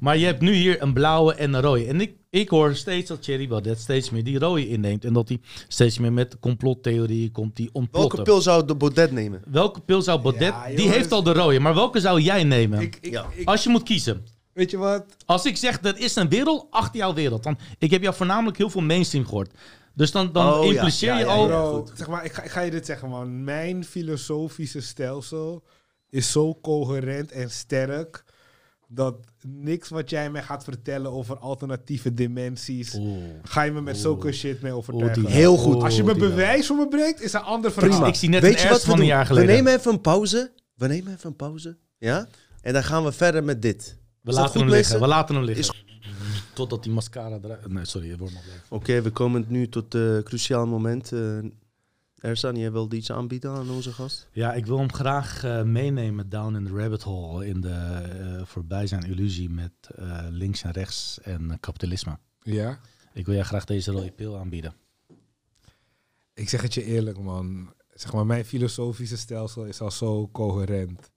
Maar je hebt nu hier een blauwe en een rode. En ik, ik hoor steeds dat Thierry Baudet steeds meer die rode inneemt. En dat hij steeds meer met complottheorie komt die ontplotten. Welke pil zou de Baudet nemen? Welke pil zou Baudet... Ja, die heeft al de rode. Maar welke zou jij nemen? Ik, ik, Ja. ik- Als je moet kiezen. weet je wat? Als ik zeg, dat is een wereld achter jouw wereld. Dan, ik heb jou voornamelijk heel veel mainstream gehoord. Dus dan, dan Oh, impliceer Ja, je ja, al... Bro, goed. zeg maar, ik ga, ik ga je dit zeggen, man. Mijn filosofische stelsel is zo coherent en sterk dat niks wat jij mij gaat vertellen over alternatieve dimensies, Oeh. ga je me met zulke shit mee overtuigen. die- Heel goed. Als je me bewijs voor me brengt, is een ander verhaal. Prima. Ik zie net Weet een je wat we van een doen? jaar geleden. We nemen even een pauze. We nemen even een pauze. Ja? En dan gaan we verder met dit. We laten hem liggen. We laten hem liggen. Totdat die mascara eruit... Nee, sorry, het wordt nog. Oké, we komen nu tot het cruciaal moment. eh Ersan, jij wilde iets aanbieden aan onze gast? Ja, ik wil hem graag eh, meenemen down in the rabbit hole. In de eh, voorbij zijn illusie met eh, links en rechts en kapitalisme. Ja? Ik wil jij graag deze rode pil aanbieden. Ik zeg het je eerlijk, man. Zeg maar, mijn filosofische stelsel is al zo coherent.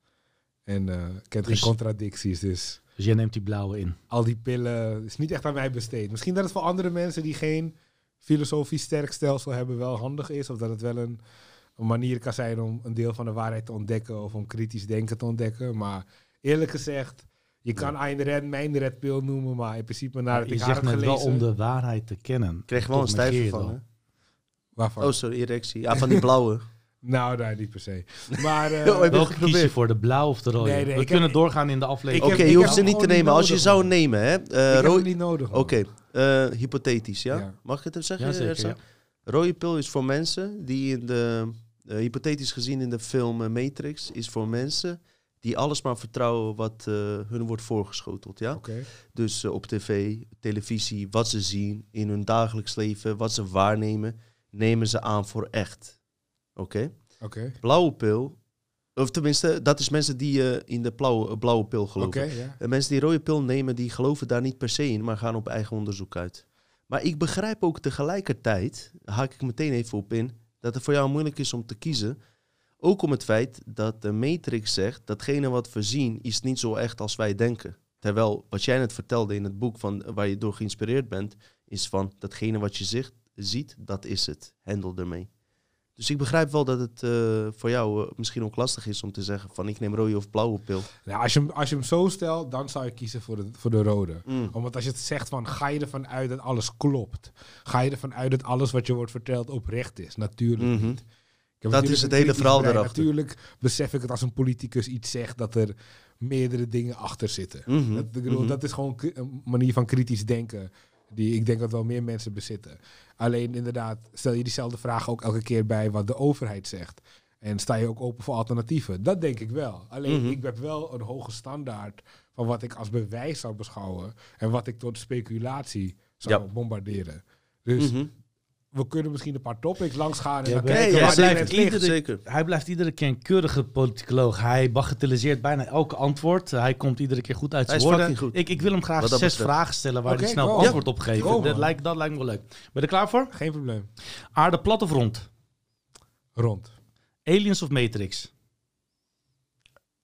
En eh kent Dus- geen contradicties, dus... Dus jij neemt die blauwe in. al die pillen is niet echt aan mij besteed. Misschien dat het voor andere mensen die geen filosofisch sterk stelsel hebben wel handig is. Of dat het wel een, een manier kan zijn om een deel van de waarheid te ontdekken. Of om kritisch denken te ontdekken. Maar eerlijk gezegd, je kan Ayn Rand mijn red pill noemen. Maar in principe nadat je ik zegt heb net wel om de waarheid te kennen. Ik kreeg wel een Tot negeer stijve je van. Hè? Waarvan? Oh, sorry, erectie. Ja, van die blauwe. Nou, nee, niet per se. Maar Oh, je Welke kies je voor, de blauwe of de rode? Nee, nee, We ik kunnen heb- doorgaan in de aflevering. Oké, je hoeft ze niet te nemen. Als je zou nemen, hè? eh, ik heb het niet nodig. Oké, eh, hypothetisch, ja? Ja. Mag ik het even zeggen, Ja, zeker, Ersan? ja. Rode pil is voor mensen die in de, eh, hypothetisch gezien in de film eh, Matrix, is voor mensen die alles maar vertrouwen wat hun wordt voorgeschoteld, ja? Oké. Dus op tv, televisie, wat ze zien in hun dagelijks leven, wat ze waarnemen, nemen ze aan voor echt. Oké? Oké. Blauwe pil, of tenminste, dat is mensen die eh, in de blauwe, blauwe pil geloven. Ja. En mensen die rode pil nemen, die geloven daar niet per se in, maar gaan op eigen onderzoek uit. Maar ik begrijp ook tegelijkertijd, haak ik meteen even op in, dat het voor jou moeilijk is om te kiezen. Ook om het feit dat de Matrix zegt, datgene wat we zien is niet zo echt als wij denken. Terwijl wat jij net vertelde in het boek van, waar je door geïnspireerd bent, is van datgene wat je zicht, ziet, dat is het. Handel ermee. Dus ik begrijp wel dat het eh, voor jou eh, misschien ook lastig is om te zeggen van ik neem rode of blauwe pil. Nou, als, je, hem- als je hem zo stelt, dan zou ik kiezen voor de, voor de rode. Mm. Omdat als je het zegt van, ga je ervan uit dat alles klopt? Ga je ervan uit dat alles wat je wordt verteld oprecht is? Natuurlijk Mhm. niet. Dat natuurlijk is het hele verhaal brein. daarachter. Natuurlijk besef ik het als een politicus iets zegt dat er meerdere dingen achter zitten. Mhm. Dat, ik bedoel, Mhm. dat is gewoon een manier van kritisch denken die ik denk dat wel meer mensen bezitten. Alleen inderdaad, stel je diezelfde vraag ook elke keer bij wat de overheid zegt. En sta je ook open voor alternatieven? Dat denk ik wel. Alleen Mhm. ik heb wel een hoge standaard van wat ik als bewijs zou beschouwen en wat ik tot speculatie zou Ja. bombarderen. Dus Mhm. We kunnen misschien een paar topics langs gaan en Ja, dan kijken die blijft iedere- Zeker. Hij blijft iedere keer een keurige politicoloog. Hij bagatelliseert bijna elke antwoord. Hij komt iedere keer goed uit Hij zijn woorden. Ik, ik wil hem graag zes betreft. vragen stellen waar hij snel go. antwoord op geeft. Go, dat, lijkt, dat lijkt me wel leuk. Ben je er klaar voor? Geen probleem. Aarde plat of rond? Rond. Aliens of Matrix?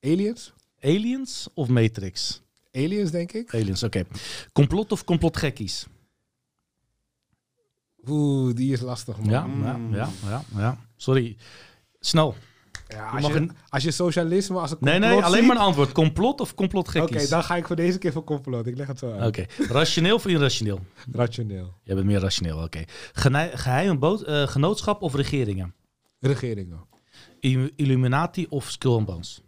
Aliens? Aliens of Matrix? Aliens, denk ik. Aliens, oké. Complot of complotgekkies? Oeh, die is lastig, man. Ja, Mm. ja, ja, ja, ja. Sorry. Snel. Ja, Je als, je, een- als je socialisme als een Nee, complot nee, alleen ziet- maar een antwoord. Complot of Oké, complotgekkies? dan ga ik voor deze keer voor complot. Ik leg het zo uit. Oké. Rationeel of irrationeel? Rationeel. Jij bent meer rationeel, oké. Gene- Geheime boot, eh, genootschap of regeringen? Regeringen. Illuminati of Skull and Bones?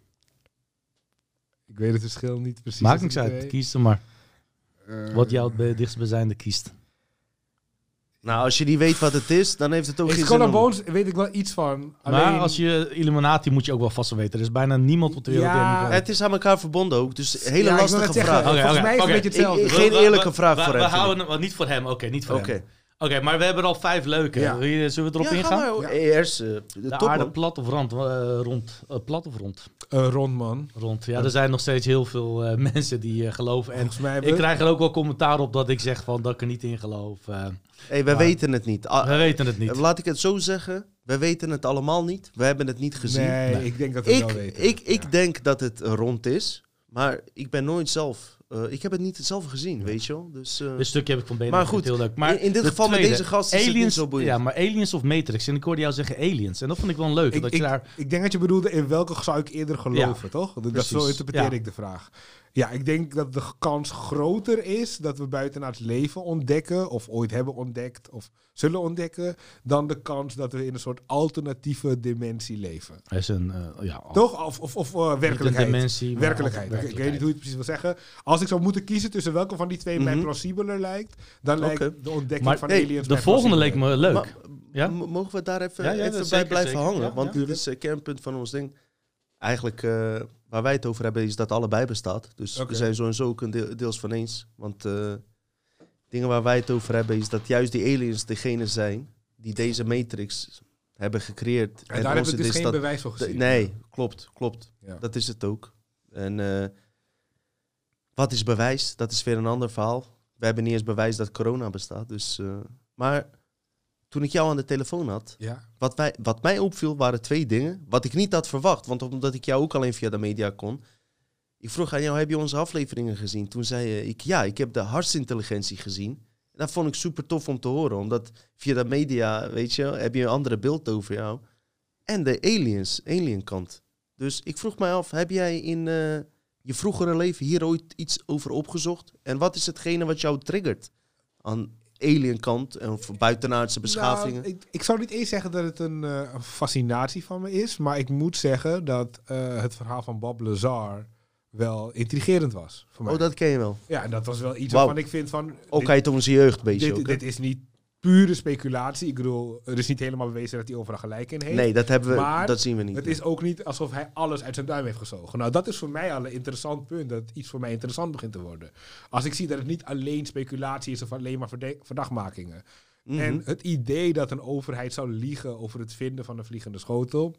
Ik weet het verschil niet precies. Maakt als niks ik uit, kies er maar. Eh, Wat jou het be- dichtstbijzijnde kiest. Nou, als je niet weet wat het is, dan heeft het ook In geen Skull zin and om- Bones weet ik wel iets van. Alleen, Maar als je Illuminati moet je ook wel vast wel weten. Er is bijna niemand op de wereld die Ja, hem niet weet. Het is aan elkaar verbonden ook, dus hele Ja, ik wil lastige net zeggen, vraag. Oké, volgens oké, mij is het oké. een beetje hetzelfde. Ik- ik- geen We- we- eerlijke we- vraag we, voor we hem, houden hem, oh, niet voor hem, oké, niet voor Oké. hem. Oké, maar we hebben er al vijf leuke. Ja. Wil je- Zullen we erop Ja, ingaan? Ja. Eerst eh, de, De top, aarde man. plat of rond? eh, rond. Eh, plat of rond? Een rond man. Rond. Ja, er zijn nog steeds heel veel eh, mensen die eh, geloven. En Volgens mij ik krijg er ook wel commentaar op dat ik zeg van dat ik er niet in geloof. Eh, Hey, wij Maar- weten het niet. Ah, we weten het niet. Laat ik het zo zeggen. We weten het allemaal niet. We hebben het niet gezien. Nee, Nee. ik denk dat we Ik, wel weten. ik, ik Ja. denk dat het rond is. Maar ik ben nooit zelf eh, eh, ik heb het niet zelf gezien, weet je wel. Dus, eh, Dit stukje heb ik van Benen Maar goed, heel leuk. Maar in, in dit geval tweede, met deze gast is het niet zo boeiend. ja, maar aliens of Matrix. En ik hoorde jou zeggen aliens. En dat vond ik wel leuk. Ik, dat ik, je daar, ik denk dat je bedoelde, in welke zou ik eerder geloven, toch? Dat, dat zo interpreteer Ja. ik de vraag. Ja, ik denk dat de kans groter is dat we buitenaards leven ontdekken, of ooit hebben ontdekt, of zullen ontdekken, dan de kans dat we in een soort alternatieve dimensie leven. is een, eh, ja, Toch? Of, of, of eh, werkelijkheid. een dimensie, maar werkelijkheid. Ik- Ik weet niet hoe je het precies wil zeggen. Als ik zou moeten kiezen tussen welke van die twee mij Mhm. plausibeler lijkt, dan lijkt de ontdekking Maar, van hey, aliens De volgende leek me leuk. Maar, Ja? m- Mogen we daar even, Ja, ja, even bij zeker, blijven zeker. hangen? Ja, Want ja. dit is een kernpunt van ons ding. Eigenlijk, eh, waar wij het over hebben, is dat allebei bestaat. Dus we zijn sowieso ook een deel- deels van eens. Want eh, dingen waar wij het over hebben, is dat juist die aliens degene zijn die deze matrix hebben gecreëerd. En daar heb ik dus geen distat- bewijs voor gezien. Nee, klopt, klopt. Ja. Dat is het ook. En eh, wat is bewijs? Dat is weer een ander verhaal. We hebben niet eens bewijs dat corona bestaat. Dus, maar toen ik jou aan de telefoon had, Ja. wat, wij, wat mij opviel waren twee dingen. Wat ik niet had verwacht, want omdat ik jou ook alleen via de media kon. Ik vroeg aan jou, heb je onze afleveringen gezien? Toen zei je, ik, ja, ik heb de hartsintelligentie gezien. En dat vond ik super tof om te horen, omdat via de media, weet je, heb je een andere beeld over jou. En de aliens, alien kant. Dus ik vroeg mij af, heb jij in eh, je vroegere leven hier ooit iets over opgezocht? En wat is hetgene wat jou triggert aan alien kant en of buitenaardse beschavingen? Nou, ik, ik zou niet eens zeggen dat het een, eh, fascinatie van me is. Maar ik moet zeggen dat eh, het verhaal van Bob Lazar wel intrigerend was. Voor mij. oh, dat ken je wel. Ja, en dat was wel iets waarvan ik vind van... Ook dit, uit onze jeugd, beetje dit, dit is niet pure speculatie. Ik bedoel, er is niet helemaal bewezen dat hij overal gelijk in heeft. Nee, dat hebben we, Maar dat zien we niet. Het is ook niet alsof hij alles uit zijn duim heeft gezogen. Nou, dat is voor mij al een interessant punt. Dat iets voor mij interessant begint te worden. Als ik zie dat het niet alleen speculatie is of alleen maar verdachtmakingen. Mhm. En het idee dat een overheid zou liegen over het vinden van een vliegende schotel,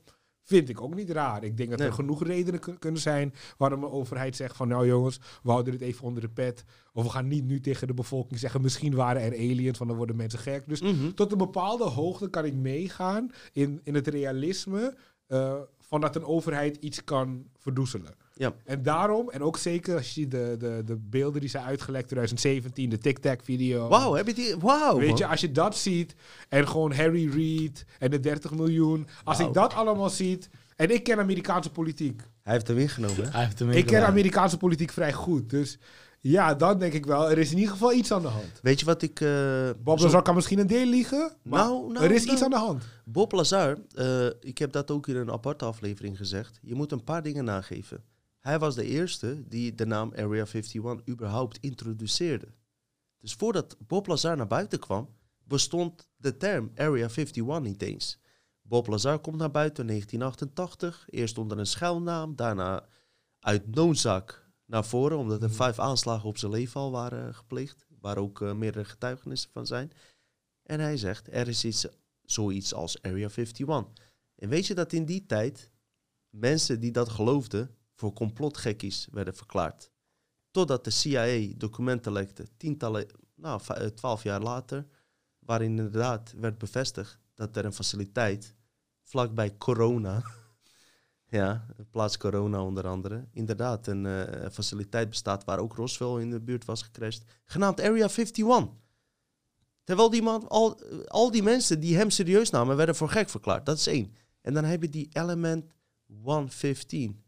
vind ik ook niet raar. Ik denk dat Nee. er genoeg redenen kun- kunnen zijn waarom een overheid zegt van nou jongens, we houden dit even onder de pet. Of we gaan niet nu tegen de bevolking zeggen misschien waren er aliens, want dan worden mensen gek. Dus Mhm. tot een bepaalde hoogte kan ik meegaan in, in het realisme eh, van dat een overheid iets kan verdoezelen. Ja. En daarom, en ook zeker als je ziet de, de, de beelden die zijn uitgelekt 2017, de Tic-Tac-video. Wauw, heb je die? Wauw. Weet man. je, als je dat ziet en gewoon Harry Reid en de 30 miljoen. Als ik dat allemaal ziet. En ik ken Amerikaanse politiek. Hij heeft hem ingenomen, hè? Hij heeft hem Ik ken. Amerikaanse politiek vrij goed. Dus ja, dan denk ik wel, er is in ieder geval iets aan de hand. Weet je wat ik... eh, Bob zo- Lazar kan misschien een deel liegen, maar Nou, nou, er is nou. iets aan de hand. Bob Lazar, eh, ik heb dat ook in een aparte aflevering gezegd. Je moet een paar dingen nageven. Hij was de eerste die de naam Area 51 überhaupt introduceerde. Dus voordat Bob Lazar naar buiten kwam, bestond de term Area 51 niet eens. Bob Lazar komt naar buiten in 1988, eerst onder een schuilnaam, daarna uit noodzaak naar voren, omdat er vijf aanslagen op zijn leven al waren gepleegd, waar ook eh, meerdere getuigenissen van zijn. En hij zegt, er is iets, zoiets als Area 51. En weet je dat in die tijd mensen die dat geloofden voor complotgekkies werden verklaard. Totdat de CIA documenten lekte, tientallen, nou, eh, twaalf jaar later, waarin inderdaad werd bevestigd dat er een faciliteit vlakbij Corona, ja, plaats Corona onder andere, inderdaad een eh, faciliteit bestaat waar ook Roswell in de buurt was gecrashed, genaamd Area 51. Terwijl die man, al, al die mensen die hem serieus namen, werden voor gek verklaard. Dat is één. En dan heb je die Element 115.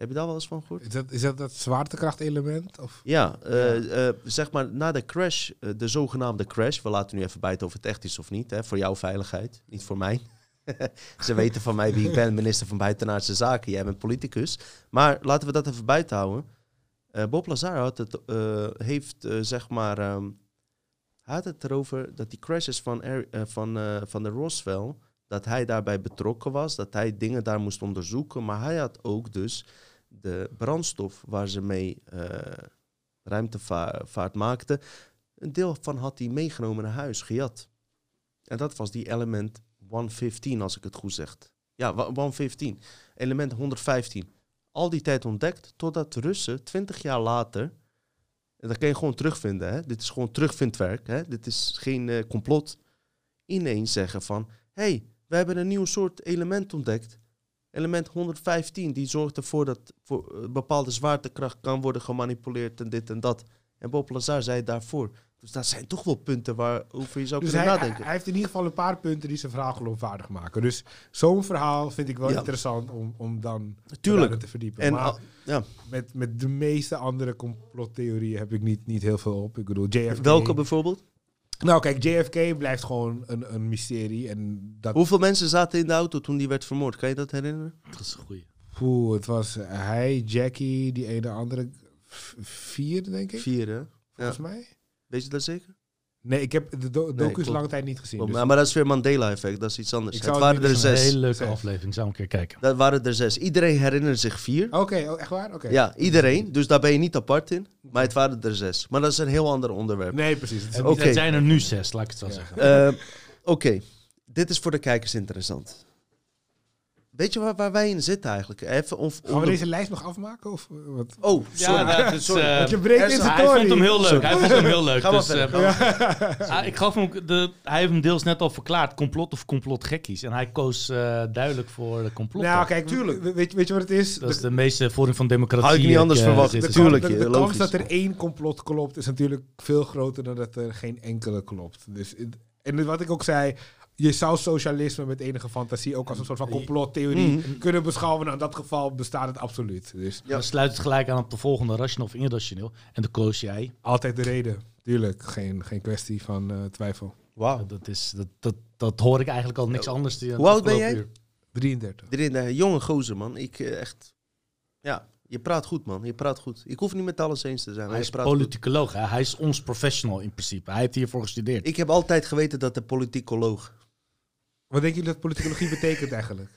Heb je daar wel eens van gehoord? Is dat is dat, dat zwaartekrachtelement? Of? Ja, eh, eh, zeg maar na de crash, eh, de zogenaamde crash. We laten nu even buiten of het echt is of niet. Hè, voor jouw veiligheid, niet voor mij. Ze weten van mij wie ik ben, minister van Buitenaardse Zaken. Jij bent politicus. Maar laten we dat even buiten houden. Bob Lazar had het, heeft zeg maar. ehm, hij had het erover dat die crashes van, Air- van, van de Roswell. Dat hij daarbij betrokken was. Dat hij dingen daar moest onderzoeken. Maar hij had ook dus de brandstof waar ze mee eh, ruimtevaart maakten. Een deel van had hij meegenomen naar huis, gejat. En dat was die element 115, als ik het goed zeg. Ja, wa- 115. Element 115. Al die tijd ontdekt, totdat Russen 20 jaar later... En dat kan je gewoon terugvinden, hè? Dit is gewoon terugvindwerk, hè? Dit is geen eh, complot. Ineens zeggen van... hey, we hebben een nieuw soort element ontdekt. Element 115, die zorgt ervoor dat voor eh, bepaalde zwaartekracht kan worden gemanipuleerd en dit en dat. En Bob Lazar zei daarvoor. Dus dat zijn toch wel punten waarover je zou Dus kunnen hij, nadenken. hij heeft in ieder geval een paar punten die zijn verhaal geloofwaardig maken. Dus zo'n verhaal vind ik wel Ja. interessant om, om dan Tuurlijk. te verdiepen. En maar al- ja, met, met de meeste andere complottheorieën heb ik niet, niet heel veel op. Ik bedoel, JFK... welke bijvoorbeeld? Nou kijk, JFK blijft gewoon een, een mysterie. En dat, Hoeveel mensen zaten in de auto toen die werd vermoord? Kan je dat herinneren? Dat is een goeie. Oeh, het was hij, Jackie, die ene andere... Vier, denk ik, Vier, hè? volgens mij. Weet je dat zeker? Nee, ik heb de do docu's lange tijd niet gezien. Dus- maar, maar dat is weer Mandela-effect, dat is iets anders. Ik Het zou het waren er Dat is een zes. hele leuke Zes. aflevering. Zou een keer kijken. Dat waren er zes. Iedereen herinnert zich vier. Oké, oh, echt waar? Oké. Ja, iedereen. Dus daar ben je niet apart in. Maar het waren er zes. Maar dat is een heel ander onderwerp. Nee, precies. Het zijn er nu zes, laat ik het zo Ja. zeggen. Eh, Oké, dit is voor de kijkers interessant. Weet je waar, waar wij in zitten eigenlijk? Even of, Gaan we deze lijst nog afmaken? Of, eh, wat? Oh, sorry. Ja, dat is, Sorry. eh, Want je breekt in is- zijn hij vond hem heel leuk. Sorry. Hij vond hem heel leuk. Dus, verder, eh, ah, ik gaf hem de, hij heeft hem deels net al verklaard. Complot of complotgekkies. En hij koos eh, duidelijk voor de complot. Nou, kijk, Tuurlijk. we- Weet, je- weet je wat het is? dat is De- meeste vorm van democratie. Had ik niet anders eh, verwacht. zit er. Tuurlijk, de, de kans dat er één complot klopt is natuurlijk veel groter dan dat er geen enkele klopt. Dus, en wat ik ook zei, je zou socialisme met enige fantasie ook als een soort van complottheorie Mhm. kunnen beschouwen. Nou, in dat geval bestaat het absoluut. Dus Ja. Dan sluit het gelijk aan op de volgende, rationeel of irrationeel. En de koos jij. altijd de reden. Tuurlijk, geen, geen kwestie van eh, twijfel. Wauw. Dat, is, dat, dat, dat hoor ik eigenlijk al niks anders. Die, Hoe oud ben jij? uur. 33. Erin, eh, jonge gozer, man. Ik eh, echt... Ja, je praat goed, man. Je praat goed. Ik hoef niet met alles eens te zijn. Hij je is praat goed. politicoloog. Hè? Hij is ons professional in principe. Hij heeft hiervoor gestudeerd. Ik heb altijd geweten dat de politicoloog... Wat denken jullie dat politicologie betekent eigenlijk?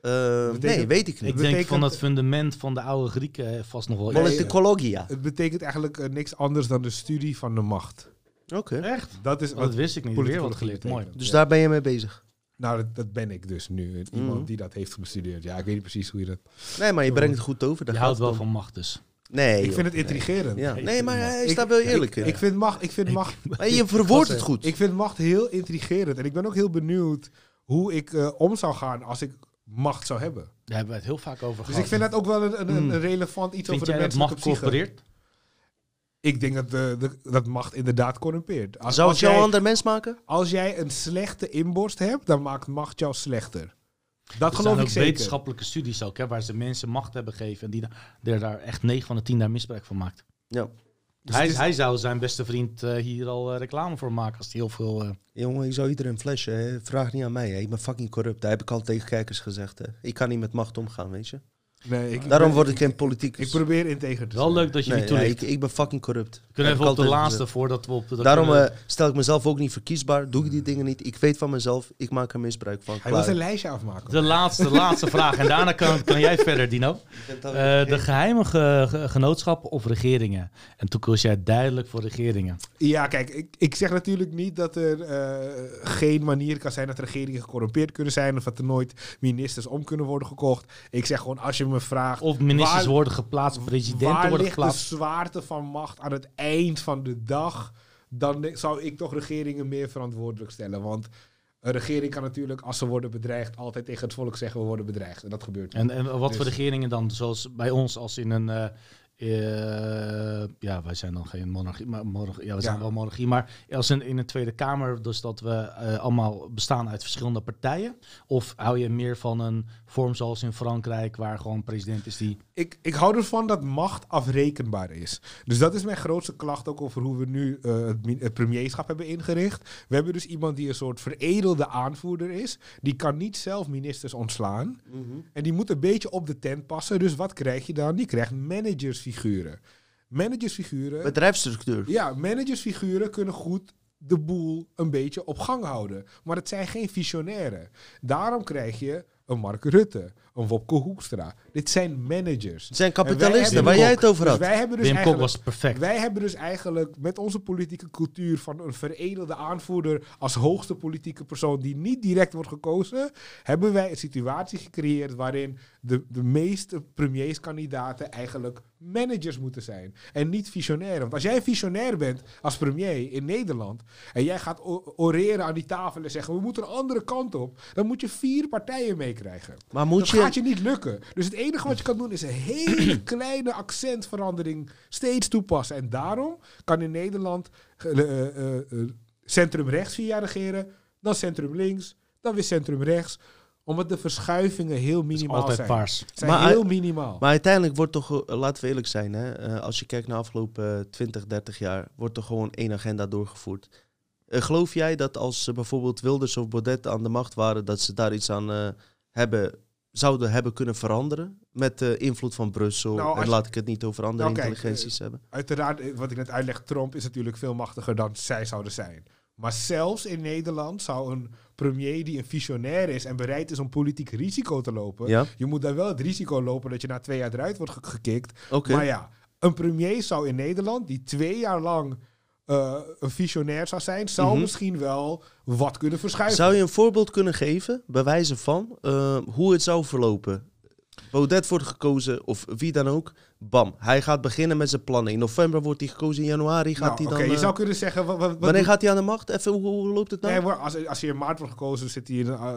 Eh, Betekent- nee, weet ik niet. ik denk betekent- van dat fundament van de oude Grieken eh, vast nog wel. Politicologia. Het betekent eigenlijk eh, niks anders dan de studie van de macht. Oké. Echt? Dat is Oh, dat wist ik niet. Weer wat politicologie geleerd. Mooi. Dus Ja. daar ben je mee bezig. Nou, dat, dat ben ik dus nu. Iemand Mhm. die dat heeft bestudeerd. Ja, ik weet niet precies hoe je dat... Nee, maar je brengt het goed over. Je gaat houdt wel het om. van macht dus. Nee, ik joh. vind het intrigerend. Ja. Nee, maar hij Ik- staat wel eerlijk ik, in. ik vind macht, ik vind macht, Maar je verwoordt het goed. ik vind macht heel intrigerend. En ik ben ook heel benieuwd hoe ik eh, om zou gaan als ik macht zou hebben. Daar hebben we het heel vaak over Dus gehad. ik vind dat ook wel een, een, een Mm. relevant iets Vind over de menselijke macht corporeert? Ik denk dat, de, de- dat macht inderdaad corrumpeert. Als, Zou als, het jou een ander mens maken? als jij een slechte inborst hebt, dan maakt macht jou slechter. Dat Er geloof zijn ik ook zeker. wetenschappelijke studies ook, hè, waar ze mensen macht hebben gegeven en die da- er daar echt 9 van de 10 daar misbruik van maakt. Ja. Dus hij, is- hij zou zijn beste vriend eh, hier al eh, reclame voor maken als hij heel veel... eh, Jongen, ik zou iedereen flashen. Hè. Vraag niet aan mij. Hè. Ik ben fucking corrupt. Dat heb ik al tegen kijkers gezegd. Hè. Ik kan niet met macht omgaan, weet je. Nee, ik, Daarom word ik geen politicus. Ik probeer integer te wel zijn. leuk dat je Nee, die ja, ik, ik ben fucking corrupt. We kunnen Heb even ik op de altijd laatste voordat we op... dat Daarom kunnen- eh, stel ik mezelf ook niet verkiesbaar. Doe ik die dingen niet. Ik weet van mezelf. Ik maak er misbruik van. Hij wil zijn lijstje afmaken. de laatste, laatste vraag. En daarna kan, kan jij verder, Dino. Eh, de geheime ge- ge- genootschappen of regeringen? En toen koos jij duidelijk voor regeringen. Ja, kijk, ik, ik zeg natuurlijk niet dat er eh, geen manier kan zijn dat regeringen gecorrumpeerd kunnen zijn of dat er nooit ministers om kunnen worden gekocht. Ik zeg gewoon, als je me vraagt, Of ministers Waar- worden geplaatst, presidenten waar worden ligt de geplaatst. zwaarte van macht aan het eind van de dag, dan zou ik toch regeringen meer verantwoordelijk stellen. Want een regering kan natuurlijk, als ze worden bedreigd, altijd tegen het volk zeggen, we worden bedreigd. En dat gebeurt. En, en wat voor Dus- regeringen dan? Zoals bij ons, als in een. eh, eh, ja, wij zijn dan geen monarchie, maar monarchie, ja, we zijn Ja. wel monarchie. Maar als in, in een Tweede Kamer, dus dat we eh, allemaal bestaan uit verschillende partijen? Of hou je meer van een vorm zoals in Frankrijk, waar gewoon president is die. ik, ik hou ervan dat macht afrekenbaar is. Dus dat is mijn grootste klacht ook over hoe we nu eh, het, mi- het premierschap hebben ingericht. We hebben dus iemand die een soort veredelde aanvoerder is. Die kan niet zelf ministers ontslaan. Mhm. En die moet een beetje op de tent passen. Dus wat krijg je dan? Die krijgt managersfiguren. Managersfiguren. Bedrijfsstructuur. Ja, managersfiguren kunnen goed de boel een beetje op gang houden. Maar het zijn geen visionairen. Daarom krijg je een Mark Rutte, een Wopke Hoekstra. Dit zijn managers. Het zijn kapitalisten, waar jij het over Dus had. wij hebben dus Wim Kok eigenlijk... was perfect. Wij hebben dus eigenlijk met onze politieke cultuur van een veredelde aanvoerder als hoogste politieke persoon die niet direct wordt gekozen, hebben wij een situatie gecreëerd waarin de, de meeste premierskandidaten eigenlijk managers moeten zijn. En niet visionair. Want als jij visionair bent als premier in Nederland. en jij gaat oreren aan die tafel en zeggen: we moeten een andere kant op. dan moet je vier partijen meekrijgen. Maar moet dat je... gaat je niet lukken. Dus het enige wat je kan doen is een hele kleine accentverandering steeds toepassen. En daarom kan in Nederland eh, eh, eh, centrum rechts vier jaar regeren, dan centrum links, dan weer centrum rechts. Omdat de verschuivingen heel minimaal altijd zijn. paars. Zijn Maar heel minimaal. Maar uiteindelijk wordt toch, laten we eerlijk zijn, hè, als je kijkt naar de afgelopen eh, 20, 30 jaar, wordt er gewoon één agenda doorgevoerd. Geloof jij dat als eh, bijvoorbeeld Wilders of Baudet aan de macht waren, dat ze daar iets aan eh, hebben, zouden hebben kunnen veranderen? Met de invloed van Brussel. Nou, en je- laat ik het niet over andere Nou, kijk, intelligenties hebben. Uiteraard, eh, wat ik net uitleg, Trump is natuurlijk veel machtiger dan zij zouden zijn. Maar zelfs in Nederland zou een premier die een visionair is en bereid is om politiek risico te lopen, Ja, je moet dan wel het risico lopen dat je na twee jaar eruit wordt ge- gekikt. Maar ja, een premier zou in Nederland, die twee jaar lang eh, een visionair zou zijn, zou Mhm. misschien wel wat kunnen verschuiven. Zou je een voorbeeld kunnen geven, bij wijze van, eh, hoe het zou verlopen? Baudet wordt gekozen, of wie dan ook. Bam, hij gaat beginnen met zijn plannen. In november wordt hij gekozen, in januari gaat Nou, hij Oké, dan... je eh, zou kunnen zeggen... Wat, wat, wat wanneer gaat hij aan de macht? Even, hoe, hoe loopt het nou? Nee, hoor, als, als je in maart wordt gekozen, zit hij in, eh,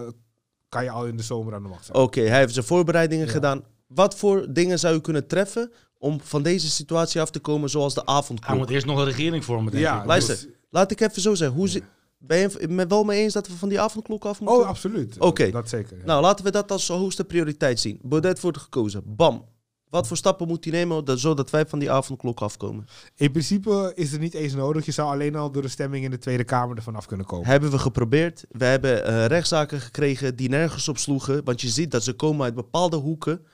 kan je al in de zomer aan de macht zijn. Oké, hij heeft zijn voorbereidingen Ja. gedaan. Wat voor dingen zou je kunnen treffen om van deze situatie af te komen zoals de Hij avondklok? moet eerst nog een regering vormen, denk Ja, ik. Luister, dus- Laat ik even zo zeggen. Hoe zi- ben je het me wel mee eens dat we van die avondklok af moeten? Oh, absoluut. Oké. Dat zeker. ja. nou, laten we dat als hoogste prioriteit zien. Baudet wordt gekozen. Bam. Wat voor stappen moet hij nemen dat, zodat wij van die avondklok afkomen? In principe is het niet eens nodig. Je zou alleen al door de stemming in de Tweede Kamer ervan af kunnen komen. Hebben we geprobeerd. We hebben eh, rechtszaken gekregen die nergens op sloegen. Want je ziet dat ze komen uit bepaalde hoeken.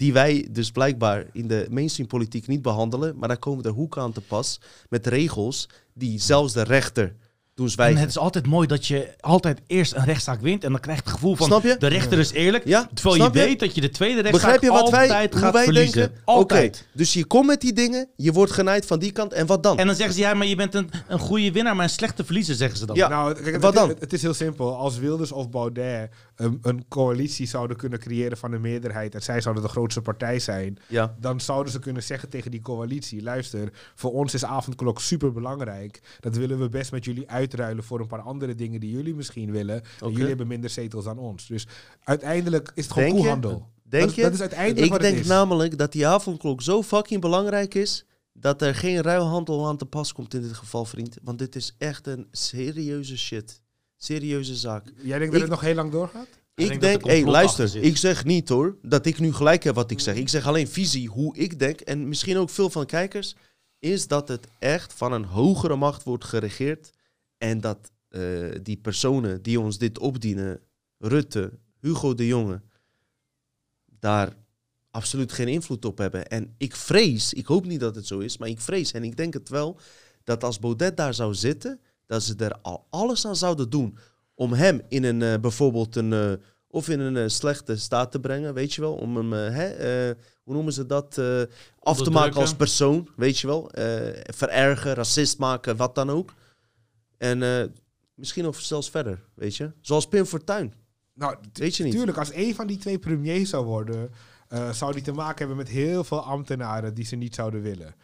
Die wij dus blijkbaar in de mainstream politiek niet behandelen. Maar daar komen er hoeken aan te pas. Met regels die zelfs de rechter doen En zwijgen. het is altijd mooi dat je altijd eerst een rechtszaak wint. En dan krijg je het gevoel van Snap je? de rechter is eerlijk. Ja, Terwijl je snap je? weet dat je de tweede rechtszaak Begrijp je wat wij, altijd hoe gaat wij verliezen. denken? Oké, Altijd. dus je komt met die dingen. Je wordt genaaid van die kant. En wat dan? En dan zeggen ze, ja, maar je bent een, een goede winnaar, maar een slechte verliezer, zeggen ze dan. Ja. Nou, kijk, het, Wat dan? Het, het is heel simpel. Als Wilders of Baudet een, een coalitie zouden kunnen creëren van een meerderheid en zij zouden de grootste partij zijn, ja. dan zouden ze kunnen zeggen tegen die coalitie: luister, voor ons is avondklok super belangrijk. Dat willen we best met jullie uitruilen voor een paar andere dingen die jullie misschien willen. En jullie hebben minder zetels dan ons. Dus uiteindelijk is het gewoon Denk je? Denk dat, je? Dat is uiteindelijk Ik wat denk het is. namelijk dat die avondklok zo fucking belangrijk is. Dat er geen ruilhandel aan te pas komt in dit geval, vriend. Want dit is echt een serieuze shit. Serieuze zaak. Jij denkt Ik- dat het nog heel lang doorgaat? Ik Ik denk hé, complot luister, ik zeg niet hoor dat ik nu gelijk heb wat ik zeg. Ik zeg alleen visie, hoe ik denk. En misschien ook veel van de kijkers. Is dat het echt van een hogere macht wordt geregeerd. En dat eh, die personen die ons dit opdienen, Rutte, Hugo de Jonge, daar absoluut geen invloed op hebben. En ik vrees, ik hoop niet dat het zo is, maar ik vrees en ik denk het wel, dat als Baudet daar zou zitten, dat ze er al alles aan zouden doen om hem in een eh, bijvoorbeeld een eh, of in een eh, slechte staat te brengen, weet je wel, om hem, hè, hoe noemen ze dat, eh, af te maken als persoon, weet je wel, eh, verergen, racist maken, wat dan ook. En eh, misschien nog zelfs verder, weet je, zoals Pim Fortuyn, Nou, weet je niet. Tuurlijk, als een van die twee premier zou worden, eh, zou die te maken hebben met heel veel ambtenaren die ze niet zouden willen.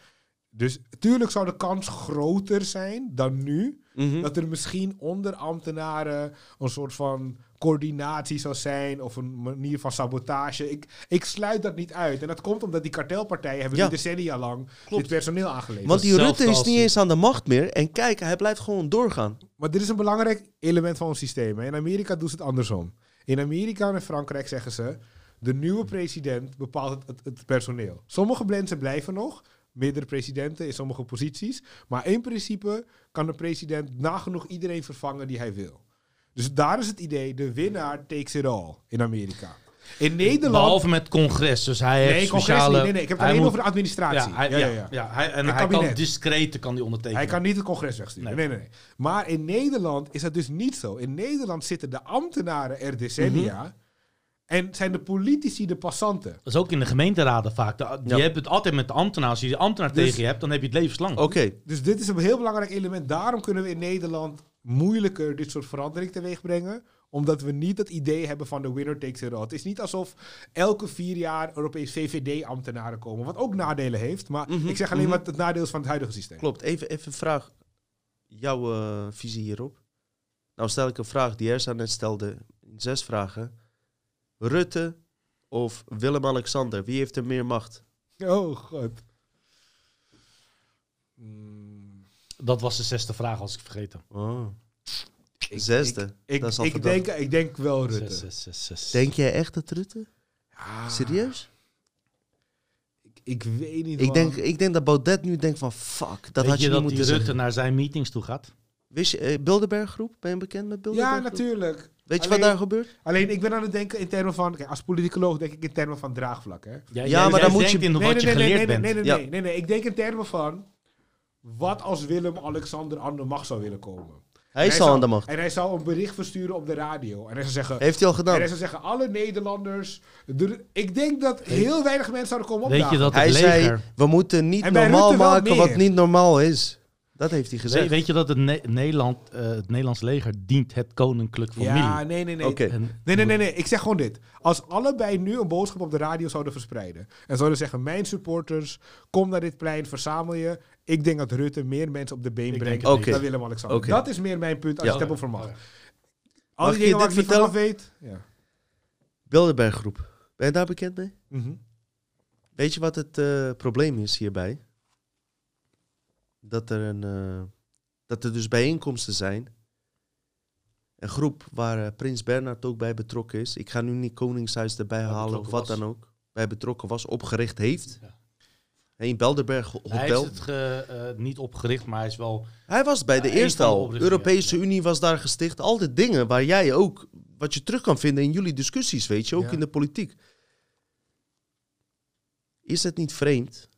Dus tuurlijk zou de kans groter zijn dan nu. Mhm. Dat er misschien onder ambtenaren een soort van coördinatie zou zijn of een manier van sabotage. Ik, ik sluit dat niet uit. En dat komt omdat die kartelpartijen hebben Ja. decennia lang Klopt. dit personeel aangeleverd. Want die Rutte is niet eens aan de macht meer. En kijk, hij blijft gewoon doorgaan. Maar dit is een belangrijk element van ons systeem. hè. In Amerika doen ze het andersom. In Amerika en in Frankrijk zeggen ze... de nieuwe president bepaalt het, het, het personeel. Sommige mensen blijven nog. Meerdere presidenten in sommige posities. Maar in principe kan de president nagenoeg iedereen vervangen die hij wil. Dus daar is het idee, de winnaar takes it all in Amerika. In Nederland... Behalve met congres, dus hij heeft nee, congres speciale... niet. Nee, nee, ik heb het alleen moet- over de administratie. Ja, hij, Ja, ja, ja, ja. hij, en Het hij kan discreet kan die ondertekenen. Hij kan niet het congres wegsturen. Nee. Nee. Nee, nee, Maar in Nederland is dat dus niet zo. In Nederland zitten de ambtenaren er decennia. Mhm. En zijn de politici de passanten. Dat is ook in de gemeenteraden vaak. De- Je Ja. hebt het altijd met de ambtenaar. Als je die ambtenaar Dus- tegen je hebt, dan heb je het levenslang. Oké, Dus dit is een heel belangrijk element. Daarom kunnen we in Nederland moeilijker dit soort verandering teweeg brengen. Omdat we niet het idee hebben van de winner takes it all. Het is niet alsof elke vier jaar Europees VVD-ambtenaren komen. Wat ook nadelen heeft. Maar Mhm, ik zeg alleen mhm. wat het nadeel is van het huidige systeem. Klopt. Even, even een vraag. Jouw eh, visie hierop. Nou stel ik een vraag die Ersa net stelde in zes vragen. Rutte of Willem-Alexander? Wie heeft er meer macht? Oh, god. Mm, Dat was de zesde vraag, als ik vergeten. Oh. ik- Zesde. Ik, Dat is al ik, verdacht. denk, ik denk wel Rutte. Zes, zes, zes, zes. Denk jij echt dat Rutte? Ja, Serieus? Ik, ik weet niet, Ik denk, ik denk dat Baudet nu denkt van fuck, dat Weet had je, je niet dat die Rutte zeggen. naar zijn meetings toe gaat? Wist je, eh, Bilderberg groep? Ben je bekend met Bilderberg Ja, groep? natuurlijk. Weet je Alleen- wat daar gebeurt? Alleen ik ben aan het denken in termen van... Kijk, als politicoloog denk ik in termen van draagvlak, hè? Ja, maar dan moet je- in nee, wat nee, je nee, geleerd nee, bent. nee, nee, nee, nee, nee. Ik denk in termen van... Wat als Willem-Alexander aan de macht zou willen komen? Hij En is al zou- aan de macht. En hij zou een bericht versturen op de radio. En hij zou zeggen... Heeft hij al En gedaan. hij zou zeggen, alle Nederlanders... de- ik denk dat heel weinig mensen zouden komen Weet opdagen. je dat Hij zei, we moeten niet En normaal maken meer. wat niet normaal is. Dat heeft hij gezegd. Weet, weet je dat het, Ne- Nederland, eh, het Nederlands leger dient het koninklijk familie? Ja, nee, nee, nee. En- Nee, nee, nee, nee. Ik zeg gewoon dit. Als allebei nu een boodschap op de radio zouden verspreiden. En zouden zeggen: Mijn supporters, kom naar dit plein, verzamel je. Ik denk dat Rutte meer mensen op de been Ik brengt niet. dan Willem-Alexander. Oké. Dat is meer mijn punt als Ja. je het hebt over macht. Mag die ik je dingen waar dit ik niet vanaf weet. Ja. Bilderberg groep. Ben je daar bekend mee? Mhm. Weet je wat het eh, probleem is hierbij? Dat er, een, eh, dat er dus bijeenkomsten zijn. Een groep waar eh, Prins Bernhard ook bij betrokken is. Ik ga nu niet Koningshuis erbij Bij halen of wat was. dan ook. Bij betrokken was, opgericht heeft. Ja. In Belderberg ho- Hij Hotel. heeft het ge- eh, niet opgericht, maar hij is wel... Hij was bij de eerste de al. oprichters, Europese ja. Unie was daar gesticht. Al die dingen waar jij ook, wat je terug kan vinden in jullie discussies, weet je, ook Ja. in de politiek. Is het niet vreemd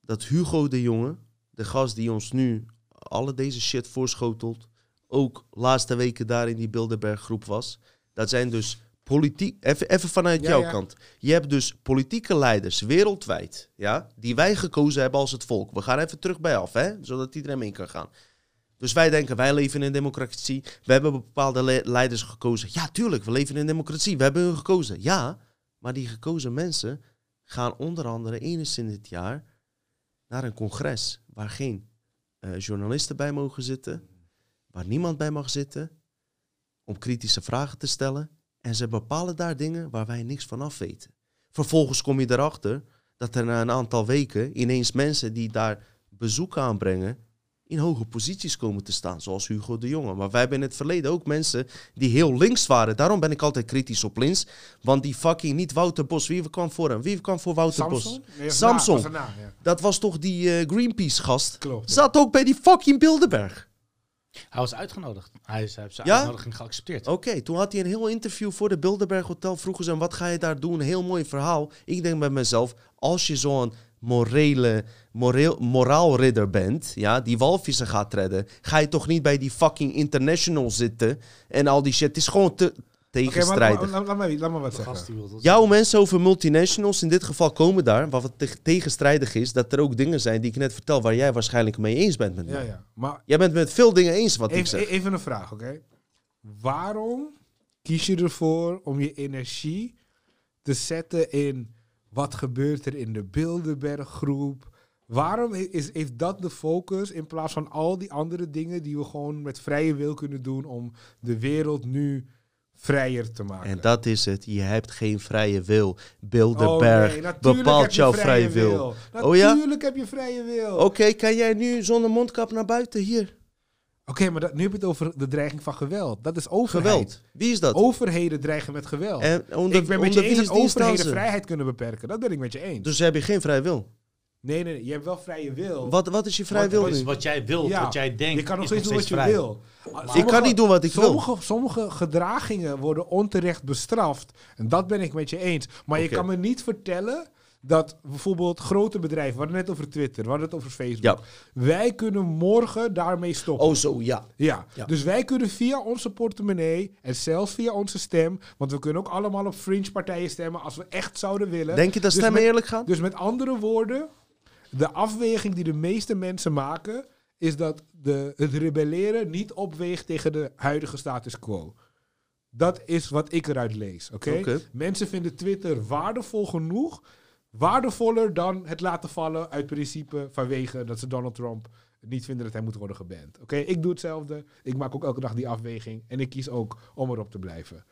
dat Hugo de Jonge, de gast die ons nu alle deze shit voorschotelt, ook laatste weken daar in die Bilderberg groep was? Dat zijn dus politiek, even, even vanuit Ja, jouw ja. kant. Je hebt dus politieke leiders wereldwijd, ja, die wij gekozen hebben als het volk. We gaan even terug bij af, hè, zodat iedereen mee kan gaan. Dus wij denken, wij leven in een democratie. We hebben bepaalde le- leiders gekozen. Ja, tuurlijk, we leven in een democratie. We hebben hun gekozen. Ja, maar die gekozen mensen gaan onder andere eens in dit jaar naar een congres waar geen eh, journalisten bij mogen zitten, waar niemand bij mag zitten, om kritische vragen te stellen. En ze bepalen daar dingen waar wij niks van af weten. Vervolgens kom je erachter dat er na een aantal weken ineens mensen die daar bezoek aanbrengen, in hoge posities komen te staan, zoals Hugo de Jonge. Maar wij hebben in het verleden ook mensen die heel links waren. Daarom ben ik altijd kritisch op links. Want die fucking niet Wouter Bos. Wie kwam voor hem? Wie kwam voor Wouter Bos? Samson? Nee, was Samson. na- was erna, ja. Dat was toch die eh, Greenpeace-gast? Klopt. Zat ook bij die fucking Bilderberg. Hij was uitgenodigd. Hij is- hij heeft zijn Ja? uitnodiging geaccepteerd. Oké, toen had hij een heel interview voor de Bilderberg Hotel. Vroegen ze hem, wat ga je daar doen? Heel mooi verhaal. Ik denk bij mezelf, als je zo'n morele, moreel, moraalridder bent, ja, die walvissen gaat redden, ga je toch niet bij die fucking international zitten en al die shit. Het is gewoon te Oké, maar tegenstrijdig. laat, laat, laat maar, laat maar wat zeggen. Jouw mensen over multinationals in dit geval komen daar, wat wat te- tegenstrijdig is, dat er ook dingen zijn die ik net vertel waar jij waarschijnlijk mee eens bent met Ja, mij. ja. Maar Jij bent met veel dingen eens wat ik even, zeg. even een vraag, oké? Waarom kies je ervoor om je energie te zetten in wat gebeurt er in de Bilderberggroep? Waarom is, heeft dat de focus in plaats van al die andere dingen die we gewoon met vrije wil kunnen doen om de wereld nu vrijer te maken? En dat is het. Je hebt geen vrije wil. Oh, Bilderberg nee, natuurlijk bepaalt jouw vrije vrije wil. wil. Oh ja? Natuurlijk heb je vrije wil. Oké, kan jij nu zonder mondkap naar buiten? Hier. Oké, maar dat, nu heb je het over de dreiging van geweld. Dat is overheid. Geweld. Wie is dat? Overheden dreigen met geweld. En onder, ik ben met onder je eens is dat overheden ze? vrijheid kunnen beperken. Dat ben ik met je eens. Dus heb je geen vrije wil. nee, nee, nee, je hebt wel vrije wil. Wat, wat is je vrije wil wat, nu? wat jij wilt, Ja, wat jij denkt, je kan nog is steeds doen wat je vrij. wil. ik kan niet doen wat ik wil. sommige, Sommige gedragingen worden onterecht bestraft. En dat ben ik met je eens. Maar je kan me niet vertellen dat bijvoorbeeld grote bedrijven, we hadden het net over Twitter, we hadden het over Facebook. Ja. Wij kunnen morgen daarmee stoppen. Oh zo, ja. Ja. Ja. dus wij kunnen via onze portemonnee en zelfs via onze stem, want we kunnen ook allemaal op fringe partijen stemmen als we echt zouden willen. Denk je dat Dus stemmen met- eerlijk gaan? Dus met andere woorden, de afweging die de meeste mensen maken, is dat de, het rebelleren niet opweegt tegen de huidige status quo. Dat is wat ik eruit lees. Oké? Oké. Mensen vinden Twitter waardevol genoeg. Waardevoller dan het laten vallen uit principe vanwege dat ze Donald Trump niet vinden dat hij moet worden geband. Oké, ik doe hetzelfde. Ik maak ook elke dag die afweging. En ik kies ook om erop te blijven.